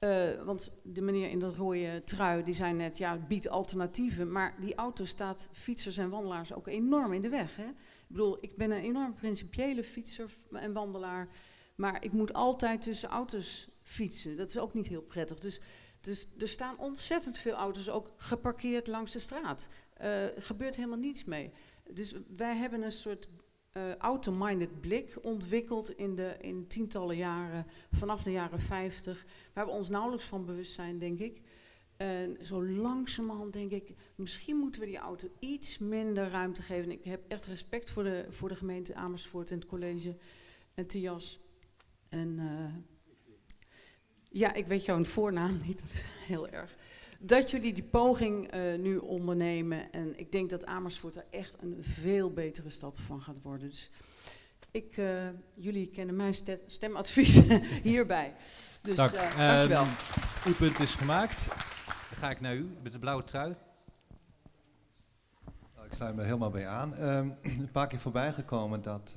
Uh, want de meneer in de rode trui die zei net, ja, biedt alternatieven. Maar die auto staat fietsers en wandelaars ook enorm in de weg. Hè? Ik bedoel, ik ben een enorm principiële fietser en wandelaar. Maar ik moet altijd tussen auto's fietsen. Dat is ook niet heel prettig. Dus, dus er staan ontzettend veel auto's ook geparkeerd langs de straat. Uh, gebeurt helemaal niets mee. Dus wij hebben een soort uh, auto-minded blik ontwikkeld in, de, in tientallen jaren, vanaf de jaren 50, waar we ons nauwelijks van bewust zijn, denk ik. En zo langzamerhand denk ik, misschien moeten we die auto iets minder ruimte geven. Ik heb echt respect voor de, voor de gemeente Amersfoort en het college en Tias. En uh, ja, ik weet jouw voornaam niet, dat is heel erg. Dat jullie die poging uh, nu ondernemen. En ik denk dat Amersfoort er echt een veel betere stad van gaat worden. Dus ik, uh, jullie kennen mijn stemadvies hierbij. Dus Dank. Uh, dankjewel. Um, uw punt is gemaakt. Dan ga ik naar u met de blauwe trui. Nou, ik sluit me er helemaal bij aan. Um, een paar keer voorbij gekomen dat...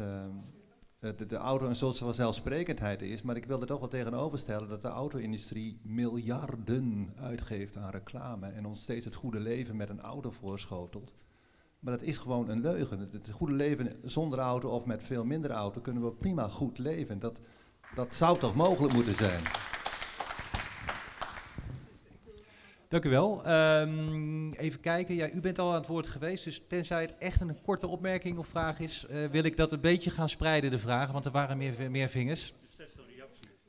Um, de, de auto een soort van zelfsprekendheid is. Maar ik wil er toch wel tegenover stellen dat de auto-industrie miljarden uitgeeft aan reclame en ons steeds het goede leven met een auto voorschotelt. Maar dat is gewoon een leugen. Het goede leven zonder auto of met veel minder auto kunnen we prima goed leven. Dat, dat zou toch mogelijk moeten zijn. Dank u wel. Um, even kijken. Ja, u bent al aan het woord geweest, dus tenzij het echt een korte opmerking of vraag is, uh, wil ik dat een beetje gaan spreiden, de vragen, want er waren meer, meer vingers.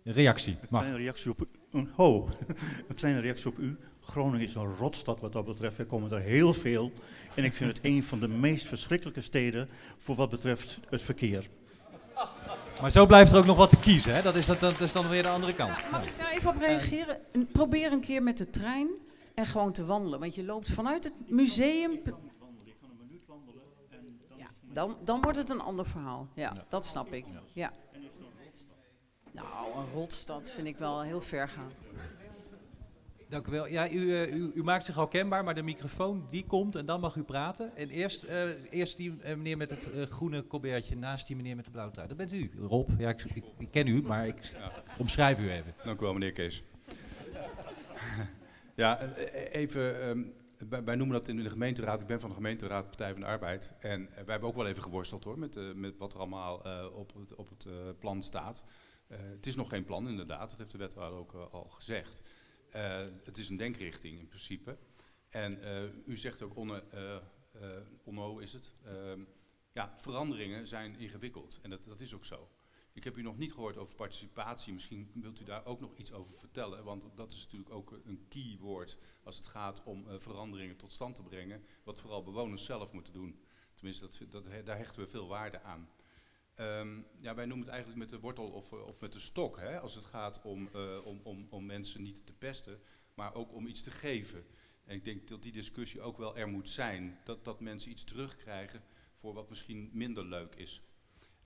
Een reactie. Een kleine reactie op u. Oh, een kleine reactie op u. Groningen is een rotstad wat dat betreft. Er komen er heel veel. En ik vind het een van de meest verschrikkelijke steden voor wat betreft het verkeer. Maar zo blijft er ook nog wat te kiezen, hè? Dat, is, dat, dat is dan weer de andere kant. Mag ik daar even op reageren? En probeer een keer met de trein en gewoon te wandelen. Want je loopt vanuit het museum. Ja, dan, dan wordt het een ander verhaal. Ja, dat snap ik. Ja. Nou, een rotstad vind ik wel heel ver gaan. Dank u wel. Ja, u, eh, u, u maakt zich al kenbaar, maar de microfoon die komt en dan mag u praten. En eerst, eh, eerst die eh, meneer met het groene colbertje naast die meneer met de blauwe trui. Dat bent u, Rob. Ja, ik, ik, ik ken u, maar ik omschrijf u even. Dank u wel, meneer Kees. Ja, eh, even, ehm, wij, noemen dat in de gemeenteraad, ik ben van de gemeenteraad Partij van de Arbeid. En eh, wij hebben ook wel even geworsteld hoor, met, eh, met wat er allemaal op het, op het plan staat. Het is nog geen plan inderdaad, dat heeft de wethouder ook al gezegd. Het is een denkrichting in principe. En u zegt ook, eh, Onno is het, ehm, ja, veranderingen zijn ingewikkeld. En dat, dat is ook zo. Ik heb u nog niet gehoord over participatie. Misschien wilt u daar ook nog iets over vertellen. Want dat is natuurlijk ook een keywoord als het gaat om eh, veranderingen tot stand te brengen. Wat vooral bewoners zelf moeten doen. Tenminste, dat, dat, daar hechten we veel waarde aan. Ehm, ja, wij noemen het eigenlijk met de wortel of, eh, of met de stok. Hè, als het gaat om, eh, om, om, om mensen niet te pesten, maar ook om iets te geven. En ik denk dat die discussie ook wel er moet zijn. Dat, dat mensen iets terugkrijgen voor wat misschien minder leuk is.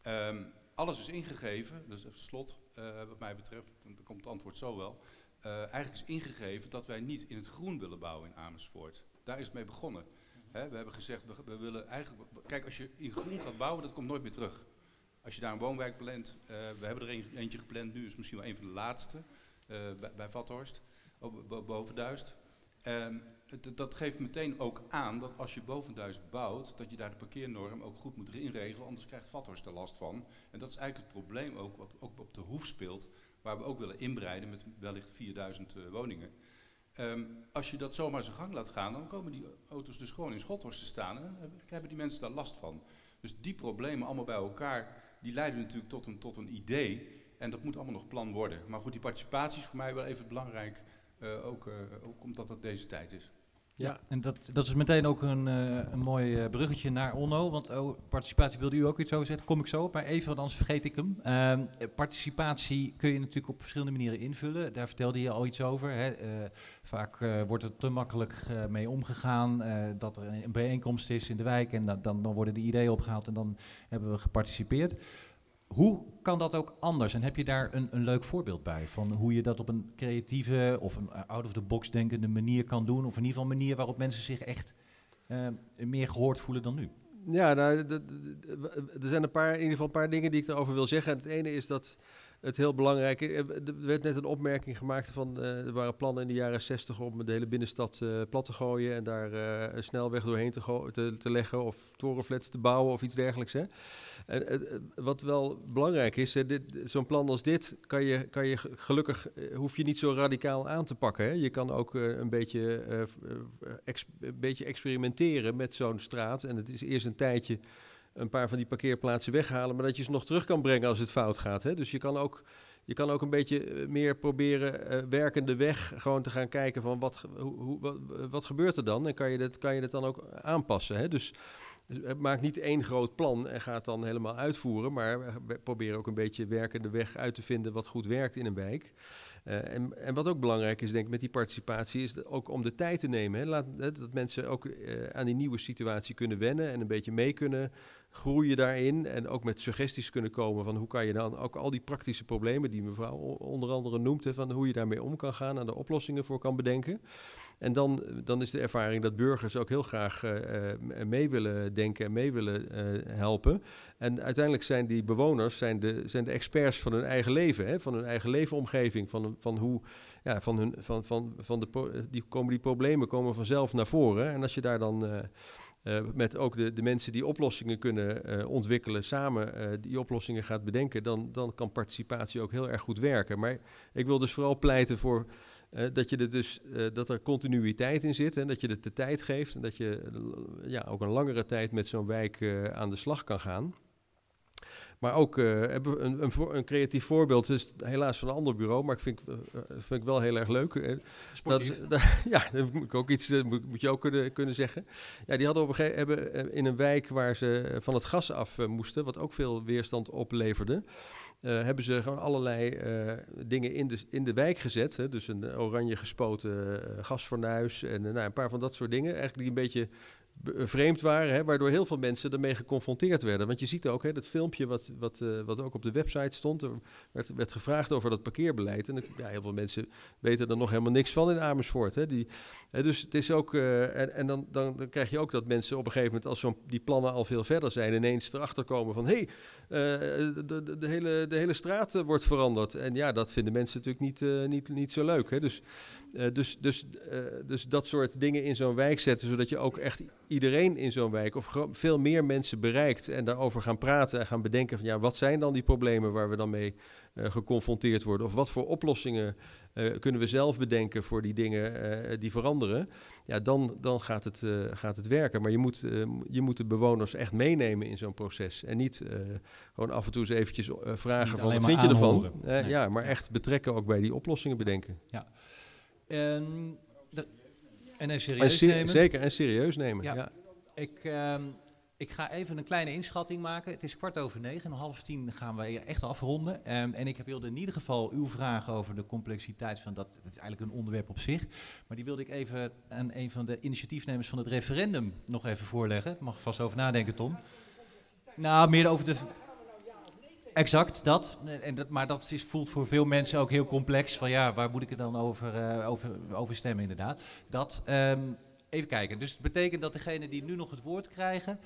Ehm, alles is ingegeven, dus even slot eh, wat mij betreft, dan komt het antwoord zo wel. Eh, eigenlijk is ingegeven dat wij niet in het groen willen bouwen in Amersfoort. Daar is het mee begonnen. We hebben gezegd, we, willen eigenlijk... Kijk, als je in groen gaat bouwen, dat komt nooit meer terug. Als je daar een woonwijk plant, eh, we hebben er een, eentje gepland nu, is misschien wel een van de laatste, bij, bij Vathorst, bo- boven Duist. Ehm, het- dat geeft meteen ook aan dat als je boven bouwt, dat je daar de parkeernorm ook goed moet inregelen, anders krijgt Vathorst er last van. En dat is eigenlijk het probleem ook, wat ook op de hoef speelt, waar we ook willen inbreiden met wellicht 4000 eh, woningen. Ehm, als je dat zomaar zijn gang laat gaan, dan komen die auto's dus gewoon in Schothorst te staan en dan hebben- hebben die mensen daar last van. Dus die problemen allemaal bij elkaar, die leiden natuurlijk tot een, tot een idee. En dat moet allemaal nog plan worden. Maar goed, die participatie is voor mij wel even belangrijk, eh, ook, eh, ook omdat het deze tijd is. Ja, en dat, dat is meteen ook een, eh, een mooi eh, bruggetje naar Onno. Want oh, participatie wilde u ook iets over zeggen, kom ik zo op. Maar even, want anders vergeet ik hem. Ehm, eh, participatie kun je natuurlijk op verschillende manieren invullen. Daar vertelde je al iets over. Hè. Eh, vaak eh, wordt er te makkelijk eh, mee omgegaan. eh, dat er een bijeenkomst is in de wijk en dat, dan, dan worden de ideeën opgehaald en dan hebben we geparticipeerd. Hoe kan dat ook anders? En heb je daar een, een leuk voorbeeld bij van hoe je dat op een creatieve of een out-of-the-box denkende manier kan doen? Of in ieder geval een manier waarop mensen zich echt eh, meer gehoord voelen dan nu? Ja, nou, er zijn een paar, in ieder geval een paar dingen die ik erover wil zeggen. En het ene is dat het heel belangrijk is. Er werd net een opmerking gemaakt van eh, er waren plannen in de jaren 60 om de hele binnenstad eh, plat te gooien en daar eh, een snelweg doorheen te, te, leggen of torenflats te bouwen of iets dergelijks. Hè. En, eh, eh, wat wel belangrijk is, zo'n plan als dit kan je, kan je ge- gelukkig, eh, hoef je niet zo radicaal aan te pakken. Hè. Je kan ook eh, een, beetje, eh, eh, een beetje experimenteren met zo'n straat. En het is eerst een tijdje een paar van die parkeerplaatsen weghalen, maar dat je ze nog terug kan brengen als het fout gaat. Hè. Dus je kan ook, je kan ook een beetje eh, meer proberen eh, werkende weg gewoon te gaan kijken van wat, hoe, hoe, wat, gebeurt er dan en kan je dat, kan je dat dan ook aanpassen. Hè. Dus dus maak niet één groot plan en ga het dan helemaal uitvoeren, maar we proberen ook een beetje werkende weg uit te vinden wat goed werkt in een wijk. Eh, en, en wat ook belangrijk is, denk ik, met die participatie, is ook om de tijd te nemen. Hè. Laat, dat mensen ook eh, aan die nieuwe situatie kunnen wennen en een beetje mee kunnen groeien daarin. En ook met suggesties kunnen komen van hoe kan je dan ook al die praktische problemen die mevrouw onder andere noemt, van hoe je daarmee om kan gaan en er oplossingen voor kan bedenken. En dan, dan is de ervaring dat burgers ook heel graag eh, eh, mee willen denken en mee willen eh, helpen. En uiteindelijk zijn die bewoners zijn de, zijn de experts van hun eigen leven, hè, van hun eigen leefomgeving, van, van hoe, ja, van hun, van, van, van de, die, komen die problemen komen vanzelf naar voren. En als je daar dan eh, met ook de, de mensen die oplossingen kunnen eh, ontwikkelen, samen eh, die oplossingen gaat bedenken, dan, dan kan participatie ook heel erg goed werken. Maar ik wil dus vooral pleiten voor dat, je er dus, dat er continuïteit in zit en dat je het de tijd geeft en dat je ja, ook een langere tijd met zo'n wijk aan de slag kan gaan. Maar ook uh, hebben we een, een, een, creatief voorbeeld, dus helaas van een ander bureau, maar ik vind, uh, vind ik wel heel erg leuk. dat ja, dat moet ik ook iets, moet, moet, je ook kunnen, kunnen zeggen. Ja, die hadden op een gegeven hebben in een wijk waar ze van het gas af moesten, wat ook veel weerstand opleverde. Uh, hebben ze gewoon allerlei uh, dingen in de, in de wijk gezet. Hè? Dus een oranje gespoten uh, gasfornuis en nou, een paar van dat soort dingen. Eigenlijk die een beetje vreemd waren, hè, waardoor heel veel mensen ermee geconfronteerd werden. Want je ziet ook, hè, dat filmpje wat, wat, uh, wat ook op de website stond, er werd, werd gevraagd over dat parkeerbeleid. En heel veel mensen weten er nog helemaal niks van in Amersfoort. Hè. Die, dus het is ook, uh, en, en dan, dan, dan, krijg je ook dat mensen op een gegeven moment, als zo'n die plannen al veel verder zijn, ineens erachter komen van, hé, hey, uh, de, de, de, hele, de hele straat wordt veranderd. En ja, dat vinden mensen natuurlijk niet, niet, niet zo leuk. Hè. Dus, dus, dus, dus dat soort dingen in zo'n wijk zetten, zodat je ook echt iedereen in zo'n wijk of veel meer mensen bereikt en daarover gaan praten en gaan bedenken van ja, wat zijn dan die problemen waar we dan mee geconfronteerd worden? Of wat voor oplossingen uh, kunnen we zelf bedenken voor die dingen uh, die veranderen? Ja, dan, dan gaat, het, gaat het werken. Maar je moet, je moet de bewoners echt meenemen in zo'n proces. En niet gewoon af en toe eens eventjes vragen van wat vind je ervan? Nee. Ja, maar echt betrekken ook bij die oplossingen bedenken. Ja. En de, en een serieus en nemen. Zeker, en serieus nemen. Ja. ja. Ik, um, ik ga even een kleine inschatting maken. Het is kwart over negen. Om half tien gaan we echt afronden. Um, en ik wilde in ieder geval uw vraag over de complexiteit van dat. Dat is eigenlijk een onderwerp op zich. Maar die wilde ik even aan een van de initiatiefnemers van het referendum nog even voorleggen. Mag vast over nadenken, Tom. Nou, meer over de. Exact, dat. En dat maar dat is, voelt voor veel mensen ook heel complex. Van ja, waar moet ik het dan over, uh, over, over stemmen inderdaad. Dat, um, even kijken. Dus het betekent dat degene die nu nog het woord krijgen...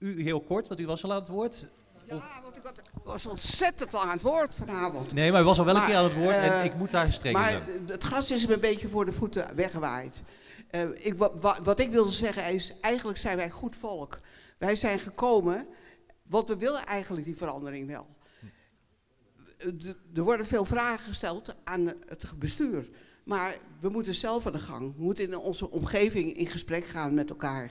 U heel kort, want u was al aan het woord. Ja, want ik was ontzettend lang aan het woord vanavond. Nee, maar u was al wel een keer aan het woord uh, en ik moet daar gestrekt Maar het gras is me een beetje voor de voeten weggewaaid. Uh, ik, wa, wat ik wilde zeggen is, eigenlijk zijn wij goed volk. Wij zijn gekomen, want we willen eigenlijk die verandering wel er worden veel vragen gesteld aan het bestuur. Maar we moeten zelf aan de gang. We moeten in onze omgeving in gesprek gaan met elkaar.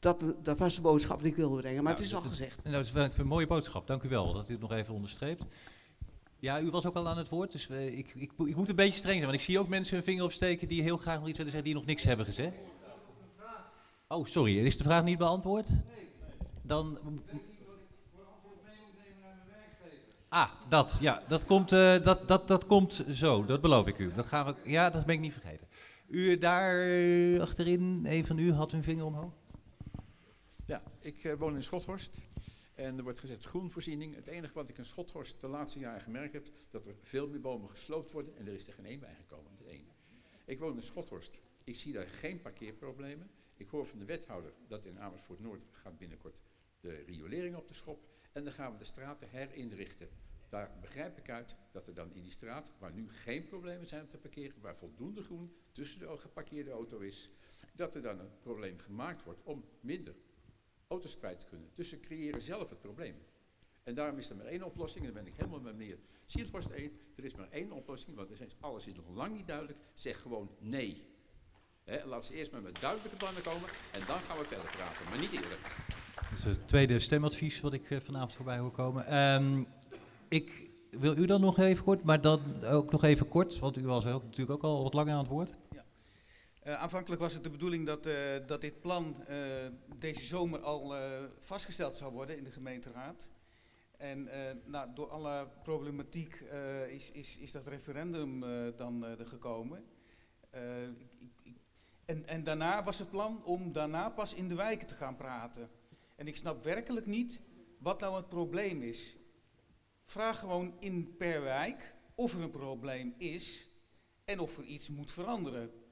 Dat, dat was de boodschap die ik wilde brengen, maar nou, het is al gezegd. En dat is wel een mooie boodschap, dank u wel dat u het nog even onderstreept. Ja, u was ook al aan het woord, dus uh, ik, ik, ik, moet een beetje streng zijn, want ik zie ook mensen hun vinger opsteken die heel graag nog iets willen zeggen, die nog niks hebben gezegd. Oh, sorry, is de vraag niet beantwoord? Dan Ah, dat, ja, dat komt, uh, dat, dat, dat komt zo, dat beloof ik u. Dat gaan we, ja, dat ben ik niet vergeten. U daar uh, achterin, een van u had een vinger omhoog. Ja, ik uh, woon in Schothorst en er wordt gezet groenvoorziening. Het enige wat ik in Schothorst de laatste jaren gemerkt heb, dat er veel meer bomen gesloopt worden en er is er geen één bijgekomen. Ik woon in Schothorst. Ik zie daar geen parkeerproblemen. Ik hoor van de wethouder dat in Amersfoort Noord gaat binnenkort de riolering op de schop. En dan gaan we de straten herinrichten. Daar begrijp ik uit dat er dan in die straat, waar nu geen problemen zijn om te parkeren, waar voldoende groen tussen de geparkeerde auto is, dat er dan een probleem gemaakt wordt om minder auto's kwijt kunnen. Dus ze creëren zelf het probleem. En daarom is er maar één oplossing, en dan ben ik helemaal met meneer Sielvorst één. Er is maar één oplossing, want er is, alles is nog lang niet duidelijk. Zeg gewoon nee. Laat ze eerst maar met duidelijke plannen komen en dan gaan we verder praten, maar niet eerder. Dat is het tweede stemadvies wat ik uh, vanavond voorbij hoor komen. Um, ik wil u dan nog even kort, maar dan ook nog even kort, want u was ook, natuurlijk ook al wat langer aan het woord. Uh, aanvankelijk was het de bedoeling dat, uh, dat dit plan uh, deze zomer al vastgesteld zou worden in de gemeenteraad. En nou, door alle problematiek is, is, is dat referendum dan er gekomen. en, en daarna was het plan om daarna pas in de wijken te gaan praten. En ik snap werkelijk niet wat nou het probleem is. Vraag gewoon in per wijk of er een probleem is en of er iets moet veranderen.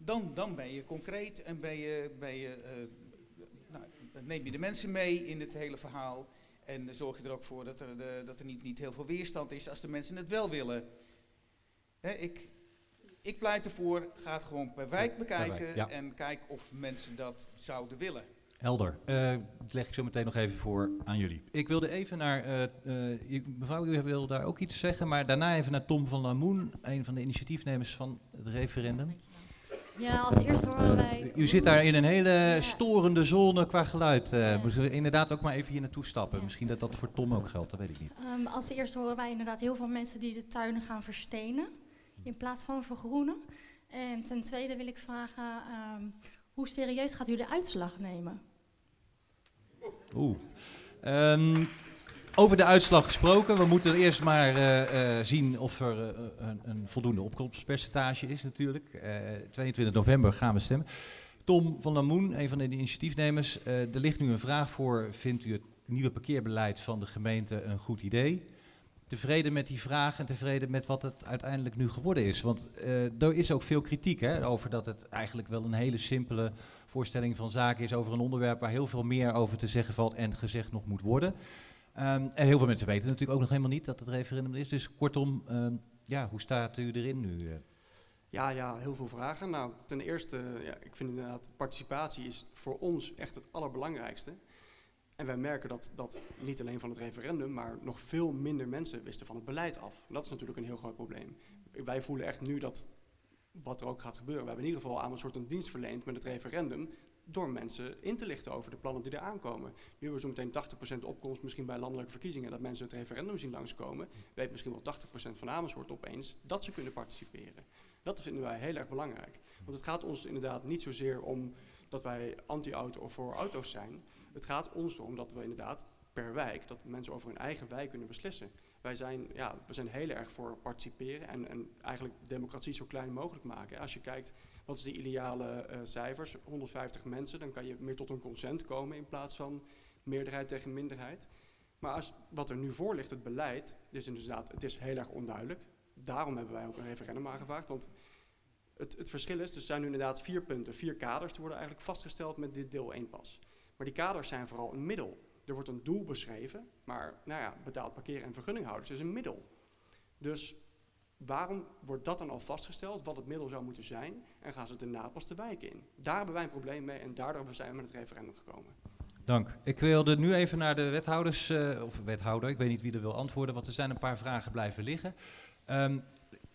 Dan, dan ben je concreet en ben je, ben je, uh, nou, neem je de mensen mee in het hele verhaal. En zorg je er ook voor dat er, de, dat er niet, niet heel veel weerstand is als de mensen het wel willen. Hè, ik, ik pleit ervoor, ga het gewoon per wijk bekijken en kijk of mensen dat zouden willen. Helder. Uh, dat leg ik zo meteen nog even voor aan jullie. Ik wilde even naar, uh, uh, mevrouw, u wil daar ook iets zeggen, maar daarna even naar Tom van Lamoen, een van de initiatiefnemers van het referendum. Ja, als eerste horen wij... U zit daar in een hele storende zone qua geluid. Uh, Moeten we inderdaad ook maar even hier naartoe stappen. Misschien dat dat voor Tom ook geldt, dat weet ik niet. Um, als eerste horen wij inderdaad heel veel mensen die de tuinen gaan verstenen in plaats van vergroenen. En ten tweede wil ik vragen, um, hoe serieus gaat u de uitslag nemen? Oeh. Um, over de uitslag gesproken, we moeten eerst maar uh, uh, zien of er uh, een, een, voldoende opkomstpercentage is natuurlijk. 22 november gaan we stemmen. Tom van der Moen, een van de initiatiefnemers. er ligt nu een vraag voor, vindt u het nieuwe parkeerbeleid van de gemeente een goed idee? Tevreden met die vraag en tevreden met wat het uiteindelijk nu geworden is. Want er is ook veel kritiek hè, over dat het eigenlijk wel een hele simpele voorstelling van zaken is over een onderwerp waar heel veel meer over te zeggen valt en gezegd nog moet worden. Um, en heel veel mensen weten natuurlijk ook nog helemaal niet dat het referendum is. Dus kortom, um, ja, hoe staat u erin nu? Eh? Ja, ja, heel veel vragen. Nou, ten eerste, ja, ik vind inderdaad, participatie is voor ons echt het allerbelangrijkste. En wij merken dat, dat niet alleen van het referendum, maar nog veel minder mensen wisten van het beleid af. dat is natuurlijk een heel groot probleem. Wij voelen echt nu dat wat er ook gaat gebeuren. We hebben in ieder geval aan een soort een dienst verleend met het referendum door mensen in te lichten over de plannen die er aankomen. Nu hebben we zo meteen 80% opkomst misschien bij landelijke verkiezingen, dat mensen het referendum zien langskomen, weet misschien wel 80% van Amersfoort opeens dat ze kunnen participeren. Dat vinden wij heel erg belangrijk. Want het gaat ons inderdaad niet zozeer om dat wij anti-auto of voor auto's zijn. Het gaat ons erom dat we inderdaad per wijk, dat mensen over hun eigen wijk kunnen beslissen. Wij zijn, ja, we zijn heel erg voor participeren en, en eigenlijk democratie zo klein mogelijk maken. Als je kijkt wat is de ideale uh, cijfers? 150 mensen, dan kan je meer tot een consent komen in plaats van meerderheid tegen minderheid. Maar als, wat er nu voor ligt, het beleid, is inderdaad, het is heel erg onduidelijk. Daarom hebben wij ook een referendum aangevraagd. Want het, het verschil is, er zijn nu inderdaad vier punten, vier kaders, die worden eigenlijk vastgesteld met dit deel 1 pas. Maar die kaders zijn vooral een middel. Er wordt een doel beschreven, maar nou ja, betaald parkeren en vergunninghouders is een middel. Dus Waarom wordt dat dan al vastgesteld, wat het middel zou moeten zijn, en gaan ze daarna pas de wijk in? Daar hebben wij een probleem mee en daardoor zijn we met het referendum gekomen. Dank. Ik wilde nu even naar de wethouders, uh, of wethouder, ik weet niet wie er wil antwoorden, want er zijn een paar vragen blijven liggen. Um,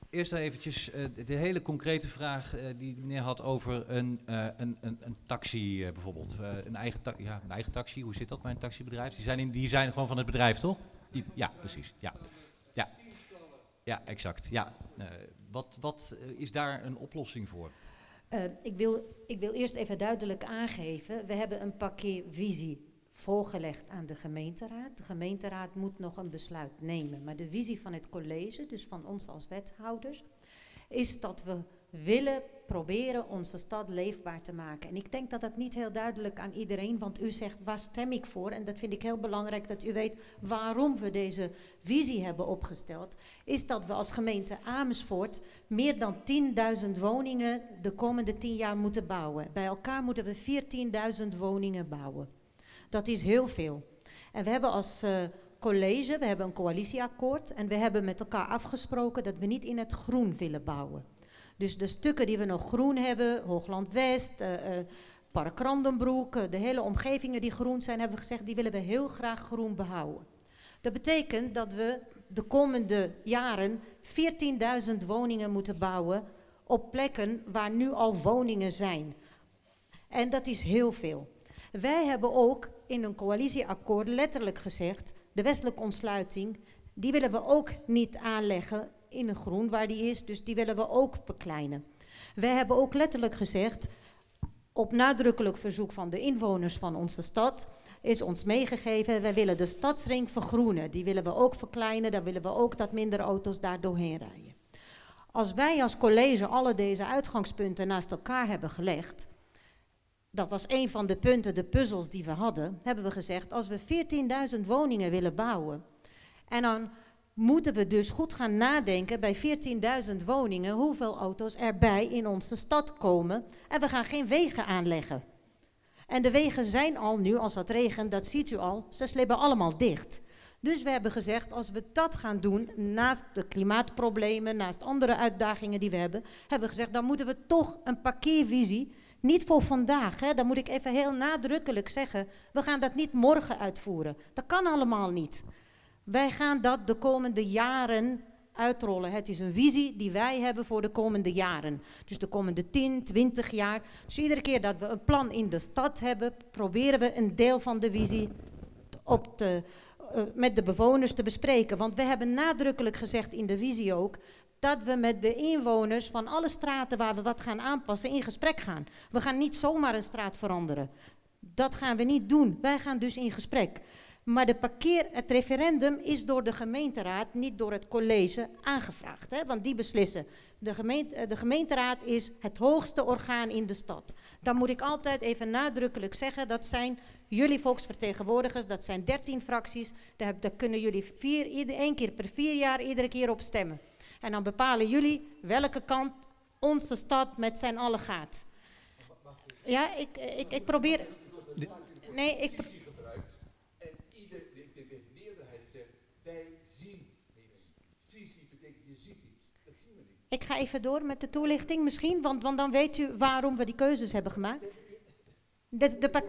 eerst eventjes uh, de hele concrete vraag uh, die meneer had over een, een, een, een, taxi bijvoorbeeld. een, eigen ja, een eigen taxi, hoe zit dat bij een taxibedrijf? Die zijn, die zijn gewoon van het bedrijf, toch? Die, ja, precies. Ja. Ja. Exact. Ja. Uh, wat wat uh, is daar een oplossing voor? Uh, ik, wil, ik wil eerst even duidelijk aangeven, we hebben een parkeervisie voorgelegd aan de gemeenteraad. De gemeenteraad moet nog een besluit nemen. Maar de visie van het college, dus van ons als wethouders, is dat we willen proberen onze stad leefbaar te maken. En ik denk dat dat niet heel duidelijk aan iedereen, want u zegt waar stem ik voor? En dat vind ik heel belangrijk dat u weet waarom we deze visie hebben opgesteld. Is dat we als gemeente Amersfoort meer dan 10.000 woningen de komende 10 jaar moeten bouwen. Bij elkaar moeten we 14.000 woningen bouwen. Dat is heel veel. En we hebben als uh, college, we hebben een coalitieakkoord en we hebben met elkaar afgesproken dat we niet in het groen willen bouwen. Dus de stukken die we nog groen hebben, Hoogland West, uh, uh, Park Randenbroek, uh, de hele omgevingen die groen zijn, hebben we gezegd, die willen we heel graag groen behouden. Dat betekent dat we de komende jaren 14.000 woningen moeten bouwen op plekken waar nu al woningen zijn. En dat is heel veel. Wij hebben ook in een coalitieakkoord letterlijk gezegd, de westelijke ontsluiting, die willen we ook niet aanleggen in een groen waar die is, dus die willen we ook bekleinen. Wij hebben ook letterlijk gezegd, op nadrukkelijk verzoek van de inwoners van onze stad, is ons meegegeven, wij willen de stadsring vergroenen. Die willen we ook verkleinen, dan willen we ook dat minder auto's daar doorheen rijden. Als wij als college alle deze uitgangspunten naast elkaar hebben gelegd, dat was een van de punten, de puzzels die we hadden, hebben we gezegd, als we 14.000 woningen willen bouwen, en dan moeten we dus goed gaan nadenken bij 14.000 woningen hoeveel auto's erbij in onze stad komen. En we gaan geen wegen aanleggen. En de wegen zijn al nu, als het regent, dat ziet u al, ze slibben allemaal dicht. Dus we hebben gezegd, als we dat gaan doen, naast de klimaatproblemen, naast andere uitdagingen die we hebben, hebben we gezegd, dan moeten we toch een parkeervisie, niet voor vandaag, hè, dan moet ik even heel nadrukkelijk zeggen, we gaan dat niet morgen uitvoeren. Dat kan allemaal niet. Wij gaan dat de komende jaren uitrollen. Het is een visie die wij hebben voor de komende jaren. Dus de komende 10, 20 jaar. Dus iedere keer dat we een plan in de stad hebben, proberen we een deel van de visie op eh, met de bewoners te bespreken. Want we hebben nadrukkelijk gezegd in de visie ook dat we met de inwoners van alle straten waar we wat gaan aanpassen in gesprek gaan. We gaan niet zomaar een straat veranderen. Dat gaan we niet doen. Wij gaan dus in gesprek. Maar de parkeer, het referendum is door de gemeenteraad, niet door het college, aangevraagd. Hè? Want die beslissen. De, gemeente, de gemeenteraad is het hoogste orgaan in de stad. Dan moet ik altijd even nadrukkelijk zeggen, dat zijn jullie volksvertegenwoordigers, dat zijn 13 fracties. Daar, daar kunnen jullie vier, ieder, één keer per vier jaar iedere keer op stemmen. En dan bepalen jullie welke kant onze stad met zijn allen gaat. Ja, ik, ik, ik probeer... Nee, ik... pro- En ieder, de, de, de meerderheid zegt, wij zien niets. Visie betekent je ziet iets. Dat zien we niet. Ik ga even door met de toelichting misschien, want, want dan weet u waarom we die keuzes hebben gemaakt. De, de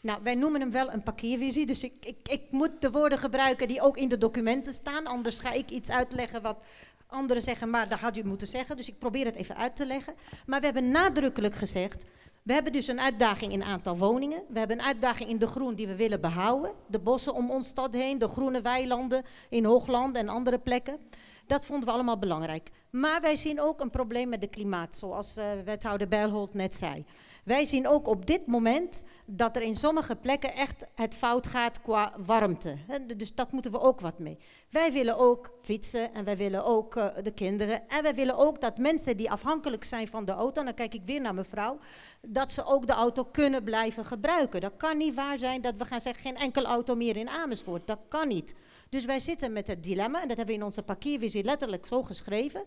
nou, wij noemen hem wel een parkeervisie, dus ik, ik, ik moet de woorden gebruiken die ook in de documenten staan. Anders ga ik iets uitleggen wat anderen zeggen, maar dat had u moeten zeggen. Dus ik probeer het even uit te leggen. Maar we hebben nadrukkelijk gezegd, we hebben dus een uitdaging in aantal woningen. We hebben een uitdaging in de groen die we willen behouden. De bossen om ons stad heen, de groene weilanden in Hoogland en andere plekken. Dat vonden we allemaal belangrijk. Maar wij zien ook een probleem met het klimaat, zoals eh, wethouder Bijlholt net zei. Wij zien ook op dit moment dat er in sommige plekken echt het fout gaat qua warmte. Dus dat moeten we ook wat mee. Wij willen ook fietsen en wij willen ook eh, de kinderen. En wij willen ook dat mensen die afhankelijk zijn van de auto, dan kijk ik weer naar mevrouw, dat ze ook de auto kunnen blijven gebruiken. Dat kan niet waar zijn dat we gaan zeggen geen enkel auto meer in Amersfoort. Dat kan niet. Dus wij zitten met het dilemma, en dat hebben we in onze parkeervisie letterlijk zo geschreven.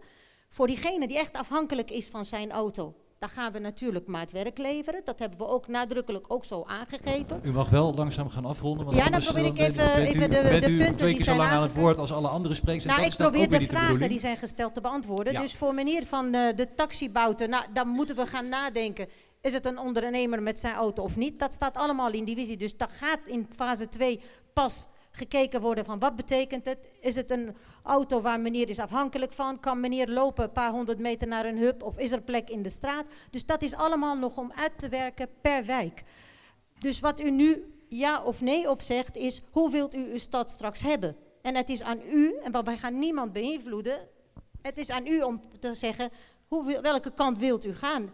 Voor diegene die echt afhankelijk is van zijn auto, dan gaan we natuurlijk maatwerk leveren. Dat hebben we ook nadrukkelijk ook zo aangegeven. U mag wel langzaam gaan afronden. Want Ja, dan probeer ik bent- even- bent u- even de- bent de punten die keer zo zijn lang aan het woord als alle andere sprekers. Nou, ik probeer de de vragen die zijn gesteld te beantwoorden. Ja. Dus voor meneer van eh, de taxibouten, nou, dan moeten we gaan nadenken. Is het een ondernemer met zijn auto of niet? Dat staat allemaal in die visie. Dus dat gaat in fase 2 pas gekeken worden van wat betekent het? Is het een auto waar meneer is afhankelijk van? Kan meneer lopen een paar honderd meter naar een hub? Of is er plek in de straat? Dus dat is allemaal nog om uit te werken per wijk. Dus wat u nu ja of nee op zegt is, hoe wilt u uw stad straks hebben? En het is aan u, en wij gaan niemand beïnvloeden, het is aan u om te zeggen, hoe, welke kant wilt u gaan?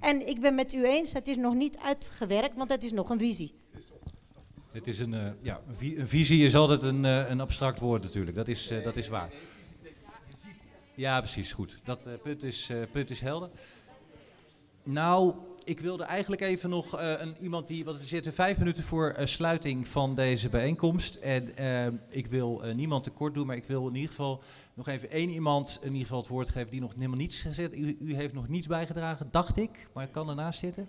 En ik ben met u eens, het is nog niet uitgewerkt, want het is nog een visie. Het is een, eh, ja, een, vi- een visie is altijd een, eh, een abstract woord natuurlijk. Dat is, eh, dat is waar. Ja, precies. Goed. Dat punt, is, punt is helder. Nou, ik wilde eigenlijk even nog een, iemand die. Want we zitten vijf minuten voor sluiting van deze bijeenkomst. En ik wil niemand tekort doen, maar ik wil in ieder geval nog even één iemand in ieder geval het woord geven die nog helemaal niets gezegd. U, u heeft nog niets bijgedragen, dacht ik, maar ik kan ernaast zitten.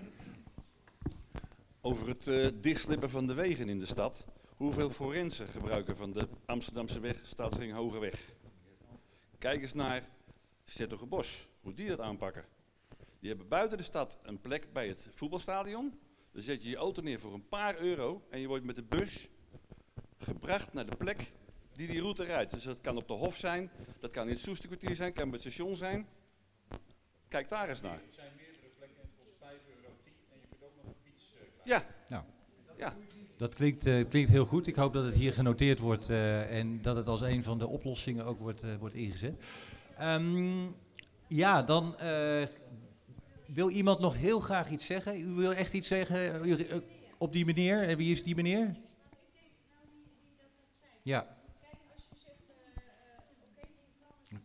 Over het eh, dichtslippen van de wegen in de stad. Hoeveel forensen gebruiken van de Amsterdamse weg, Staatsring Hogeweg? Kijk eens naar Bos, hoe die dat aanpakken. Die hebben buiten de stad een plek bij het voetbalstadion. Dan zet je je auto neer voor een paar euro en je wordt met de bus gebracht naar de plek die die route rijdt. Dus dat kan op de Hof zijn, dat kan in het Soesterkwartier zijn, kan bij het station zijn. Kijk daar eens naar. Er zijn meerdere plekken, het kost 5 euro 10 en je kunt ook nog een fiets eh, Ja. Nou, Ja. dat klinkt, eh, klinkt heel goed. Ik hoop dat het hier genoteerd wordt eh, en dat het als een van de oplossingen ook wordt, eh, wordt ingezet. Ehm, ja, dan wil iemand nog heel graag iets zeggen. U wil echt iets zeggen u- op die meneer. En wie is die meneer? Ja.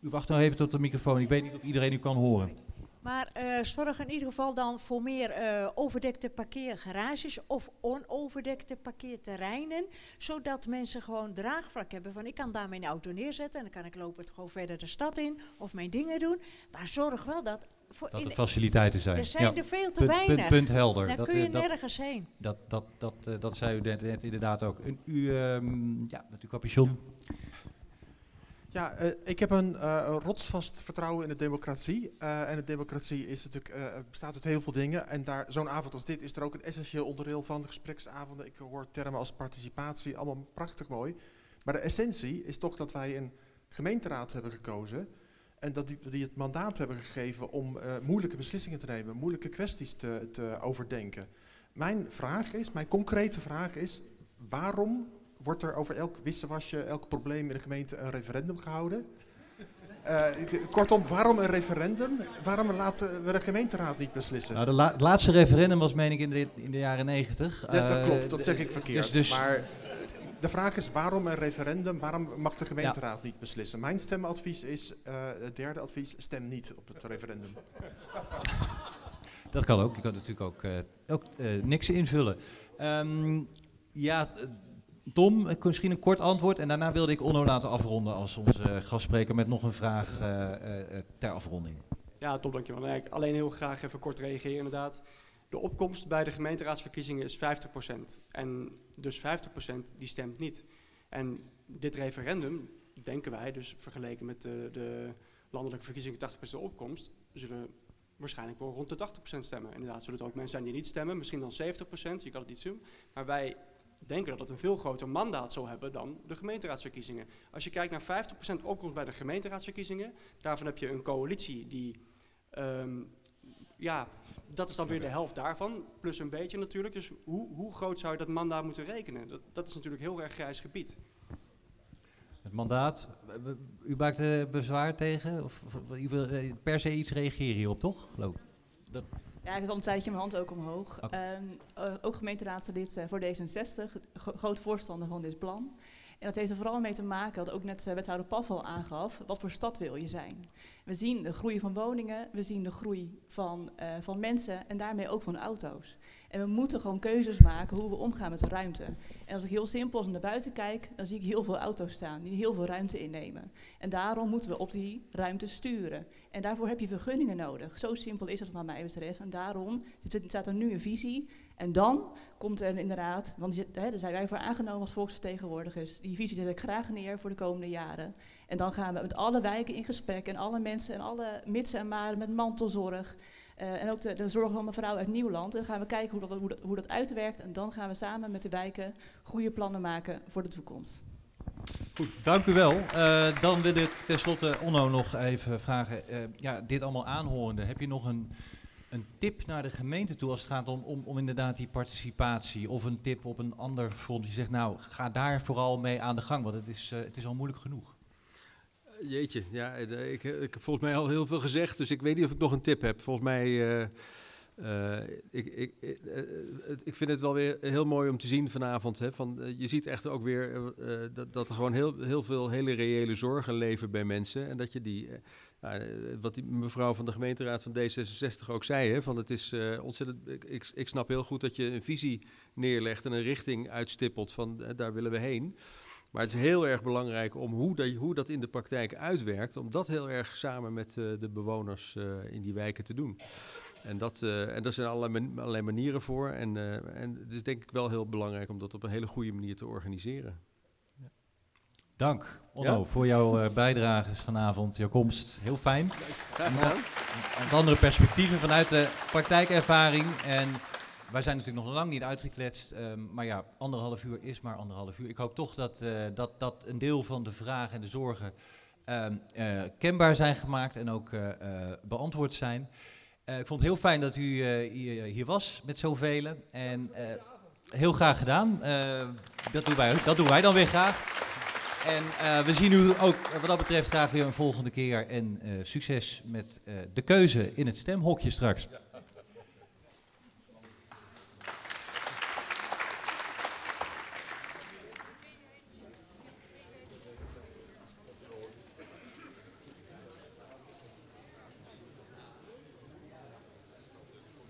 U wacht nou even tot de microfoon. Ik weet niet of iedereen u kan horen. Maar eh, zorg in ieder geval dan voor meer eh, overdekte parkeergarages of onoverdekte parkeerterreinen. Zodat mensen gewoon draagvlak hebben van ik kan daar mijn auto neerzetten en dan kan ik lopen het gewoon verder de stad in of mijn dingen doen. Maar zorg wel dat... Voor Dat er faciliteiten zijn. Er zijn Ja. er veel te Punt- weinig. Punt, punt helder. Daar Dat, kun je eh, dat- nergens heen. Dat, dat, dat, dat zei u net, inderdaad ook. En u, ehm, ja, met uw capuchon. Ja, eh, ik heb een eh, rotsvast vertrouwen in de democratie. Eh, en de democratie is natuurlijk, bestaat uit heel veel dingen. En daar, zo'n avond als dit is er ook een essentieel onderdeel van. Gespreksavonden, ik hoor termen als participatie, allemaal prachtig mooi. Maar de essentie is toch dat wij een gemeenteraad hebben gekozen. En dat die, die het mandaat hebben gegeven om moeilijke beslissingen te nemen, moeilijke kwesties te, te overdenken. Mijn vraag is, mijn concrete vraag is, waarom wordt er over elk wisselwasje, elk probleem in de gemeente een referendum gehouden? Eh, kortom, waarom een referendum? Waarom laten we de gemeenteraad niet beslissen? Nou, de la- het laatste referendum was, meen ik, in de, in de jaren negentig. Ja, dat Eh, klopt, dat zeg ik verkeerd. Dus, dus Maar de vraag is waarom een referendum? Waarom mag de gemeenteraad niet beslissen? Mijn stemadvies is, eh, het derde advies, stem niet op het referendum. Dat kan ook. Je kan natuurlijk ook, ook niks invullen. Ehm, ja, Tom, misschien een kort antwoord. En daarna wilde ik Onno laten afronden als onze gastspreker met nog een vraag eh, eh, eh, ter afronding. Ja, top, dankjewel. Nee, alleen heel graag even kort reageren inderdaad. De opkomst bij de gemeenteraadsverkiezingen is 50%. En dus 50% die stemt niet. En dit referendum, denken wij, dus vergeleken met de, de landelijke verkiezingen 80% opkomst, zullen waarschijnlijk wel rond de 80% stemmen. Inderdaad, zullen er ook mensen zijn die niet stemmen, misschien dan 70%, je kan het niet zien. Maar wij denken dat het een veel groter mandaat zal hebben dan de gemeenteraadsverkiezingen. Als je kijkt naar 50% opkomst bij de gemeenteraadsverkiezingen, daarvan heb je een coalitie die, ehm, ja, dat is dan weer de helft daarvan, plus een beetje natuurlijk. Dus hoe, hoe groot zou je dat mandaat moeten rekenen? Dat, dat is natuurlijk heel erg grijs gebied. Het mandaat, eh, u maakt er bezwaar tegen? Of, of u wil eh, per se iets reageren hierop, toch? Geloof. Dat, Ja, ik heb al een tijdje mijn hand ook omhoog. Ehm, eh, ook gemeenteraadslid eh, voor D66, gro- groot voorstander van dit plan. En dat heeft er vooral mee te maken, wat ook net eh, wethouder Paff al aangaf, wat voor stad wil je zijn? We zien de groei van woningen, we zien de groei van, eh, van mensen en daarmee ook van auto's. En we moeten gewoon keuzes maken hoe we omgaan met de ruimte. En als ik heel simpel naar buiten kijk, dan zie ik heel veel auto's staan die heel veel ruimte innemen. En daarom moeten we op die ruimte sturen. En daarvoor heb je vergunningen nodig. Zo simpel is het wat mij betreft. En daarom staat er nu een visie. En dan komt er inderdaad, want hè, daar zijn wij voor aangenomen als volksvertegenwoordigers. Die visie zet ik graag neer voor de komende jaren. En dan gaan we met alle wijken in gesprek en alle mensen en alle mitsen en maren met mantelzorg. eh, en ook de, de zorg van mevrouw uit Nieuwland. En dan gaan we kijken hoe dat, hoe, dat, hoe dat uitwerkt. En dan gaan we samen met de wijken goede plannen maken voor de toekomst. Goed, dank u wel. Eh, dan wil ik tenslotte Onno nog even vragen. eh, ja, dit allemaal aanhorende, heb je nog een, een tip naar de gemeente toe als het gaat om, om, om inderdaad die participatie? Of een tip op een ander front die zegt, nou, ga daar vooral mee aan de gang, want het is, eh, het is al moeilijk genoeg. Jeetje, ja, eh, ik, ik heb volgens mij al heel veel gezegd, dus ik weet niet of ik nog een tip heb. Volgens mij, eh, eh, ik, ik, eh, eh, ik vind het wel weer heel mooi om te zien vanavond. Hè, van, eh, je ziet echt ook weer eh, eh, dat, dat er gewoon heel, heel veel hele reële zorgen leven bij mensen. En dat je die, eh, nou, eh, wat die mevrouw van de gemeenteraad van D66 ook zei, hè, van het is eh, ontzettend, ik, ik, snap heel goed dat je een visie neerlegt en een richting uitstippelt van eh, daar willen we heen. Maar het is heel erg belangrijk om hoe dat, hoe dat in de praktijk uitwerkt, om dat heel erg samen met de bewoners in die wijken te doen. En, dat, en daar zijn allerlei, man- allerlei manieren voor. En, en het is denk ik wel heel belangrijk om dat op een hele goede manier te organiseren. Dank, Onno, Ja? voor jouw eh, bijdrages vanavond, jouw komst. Heel fijn. Graag gedaan. Andere perspectieven vanuit de praktijkervaring. En wij zijn natuurlijk nog lang niet uitgekletst. ehm, maar ja, anderhalf uur is maar anderhalf uur. Ik hoop toch dat, eh, dat, dat een deel van de vragen en de zorgen ehm, eh, kenbaar zijn gemaakt en ook beantwoord zijn. Ik vond het heel fijn dat u hier, hier was met zoveel. En heel graag gedaan. Dat, doen wij, dat doen wij dan weer graag. En eh, we zien u ook wat dat betreft graag weer een volgende keer. En eh, succes met eh, de keuze in het stemhokje straks.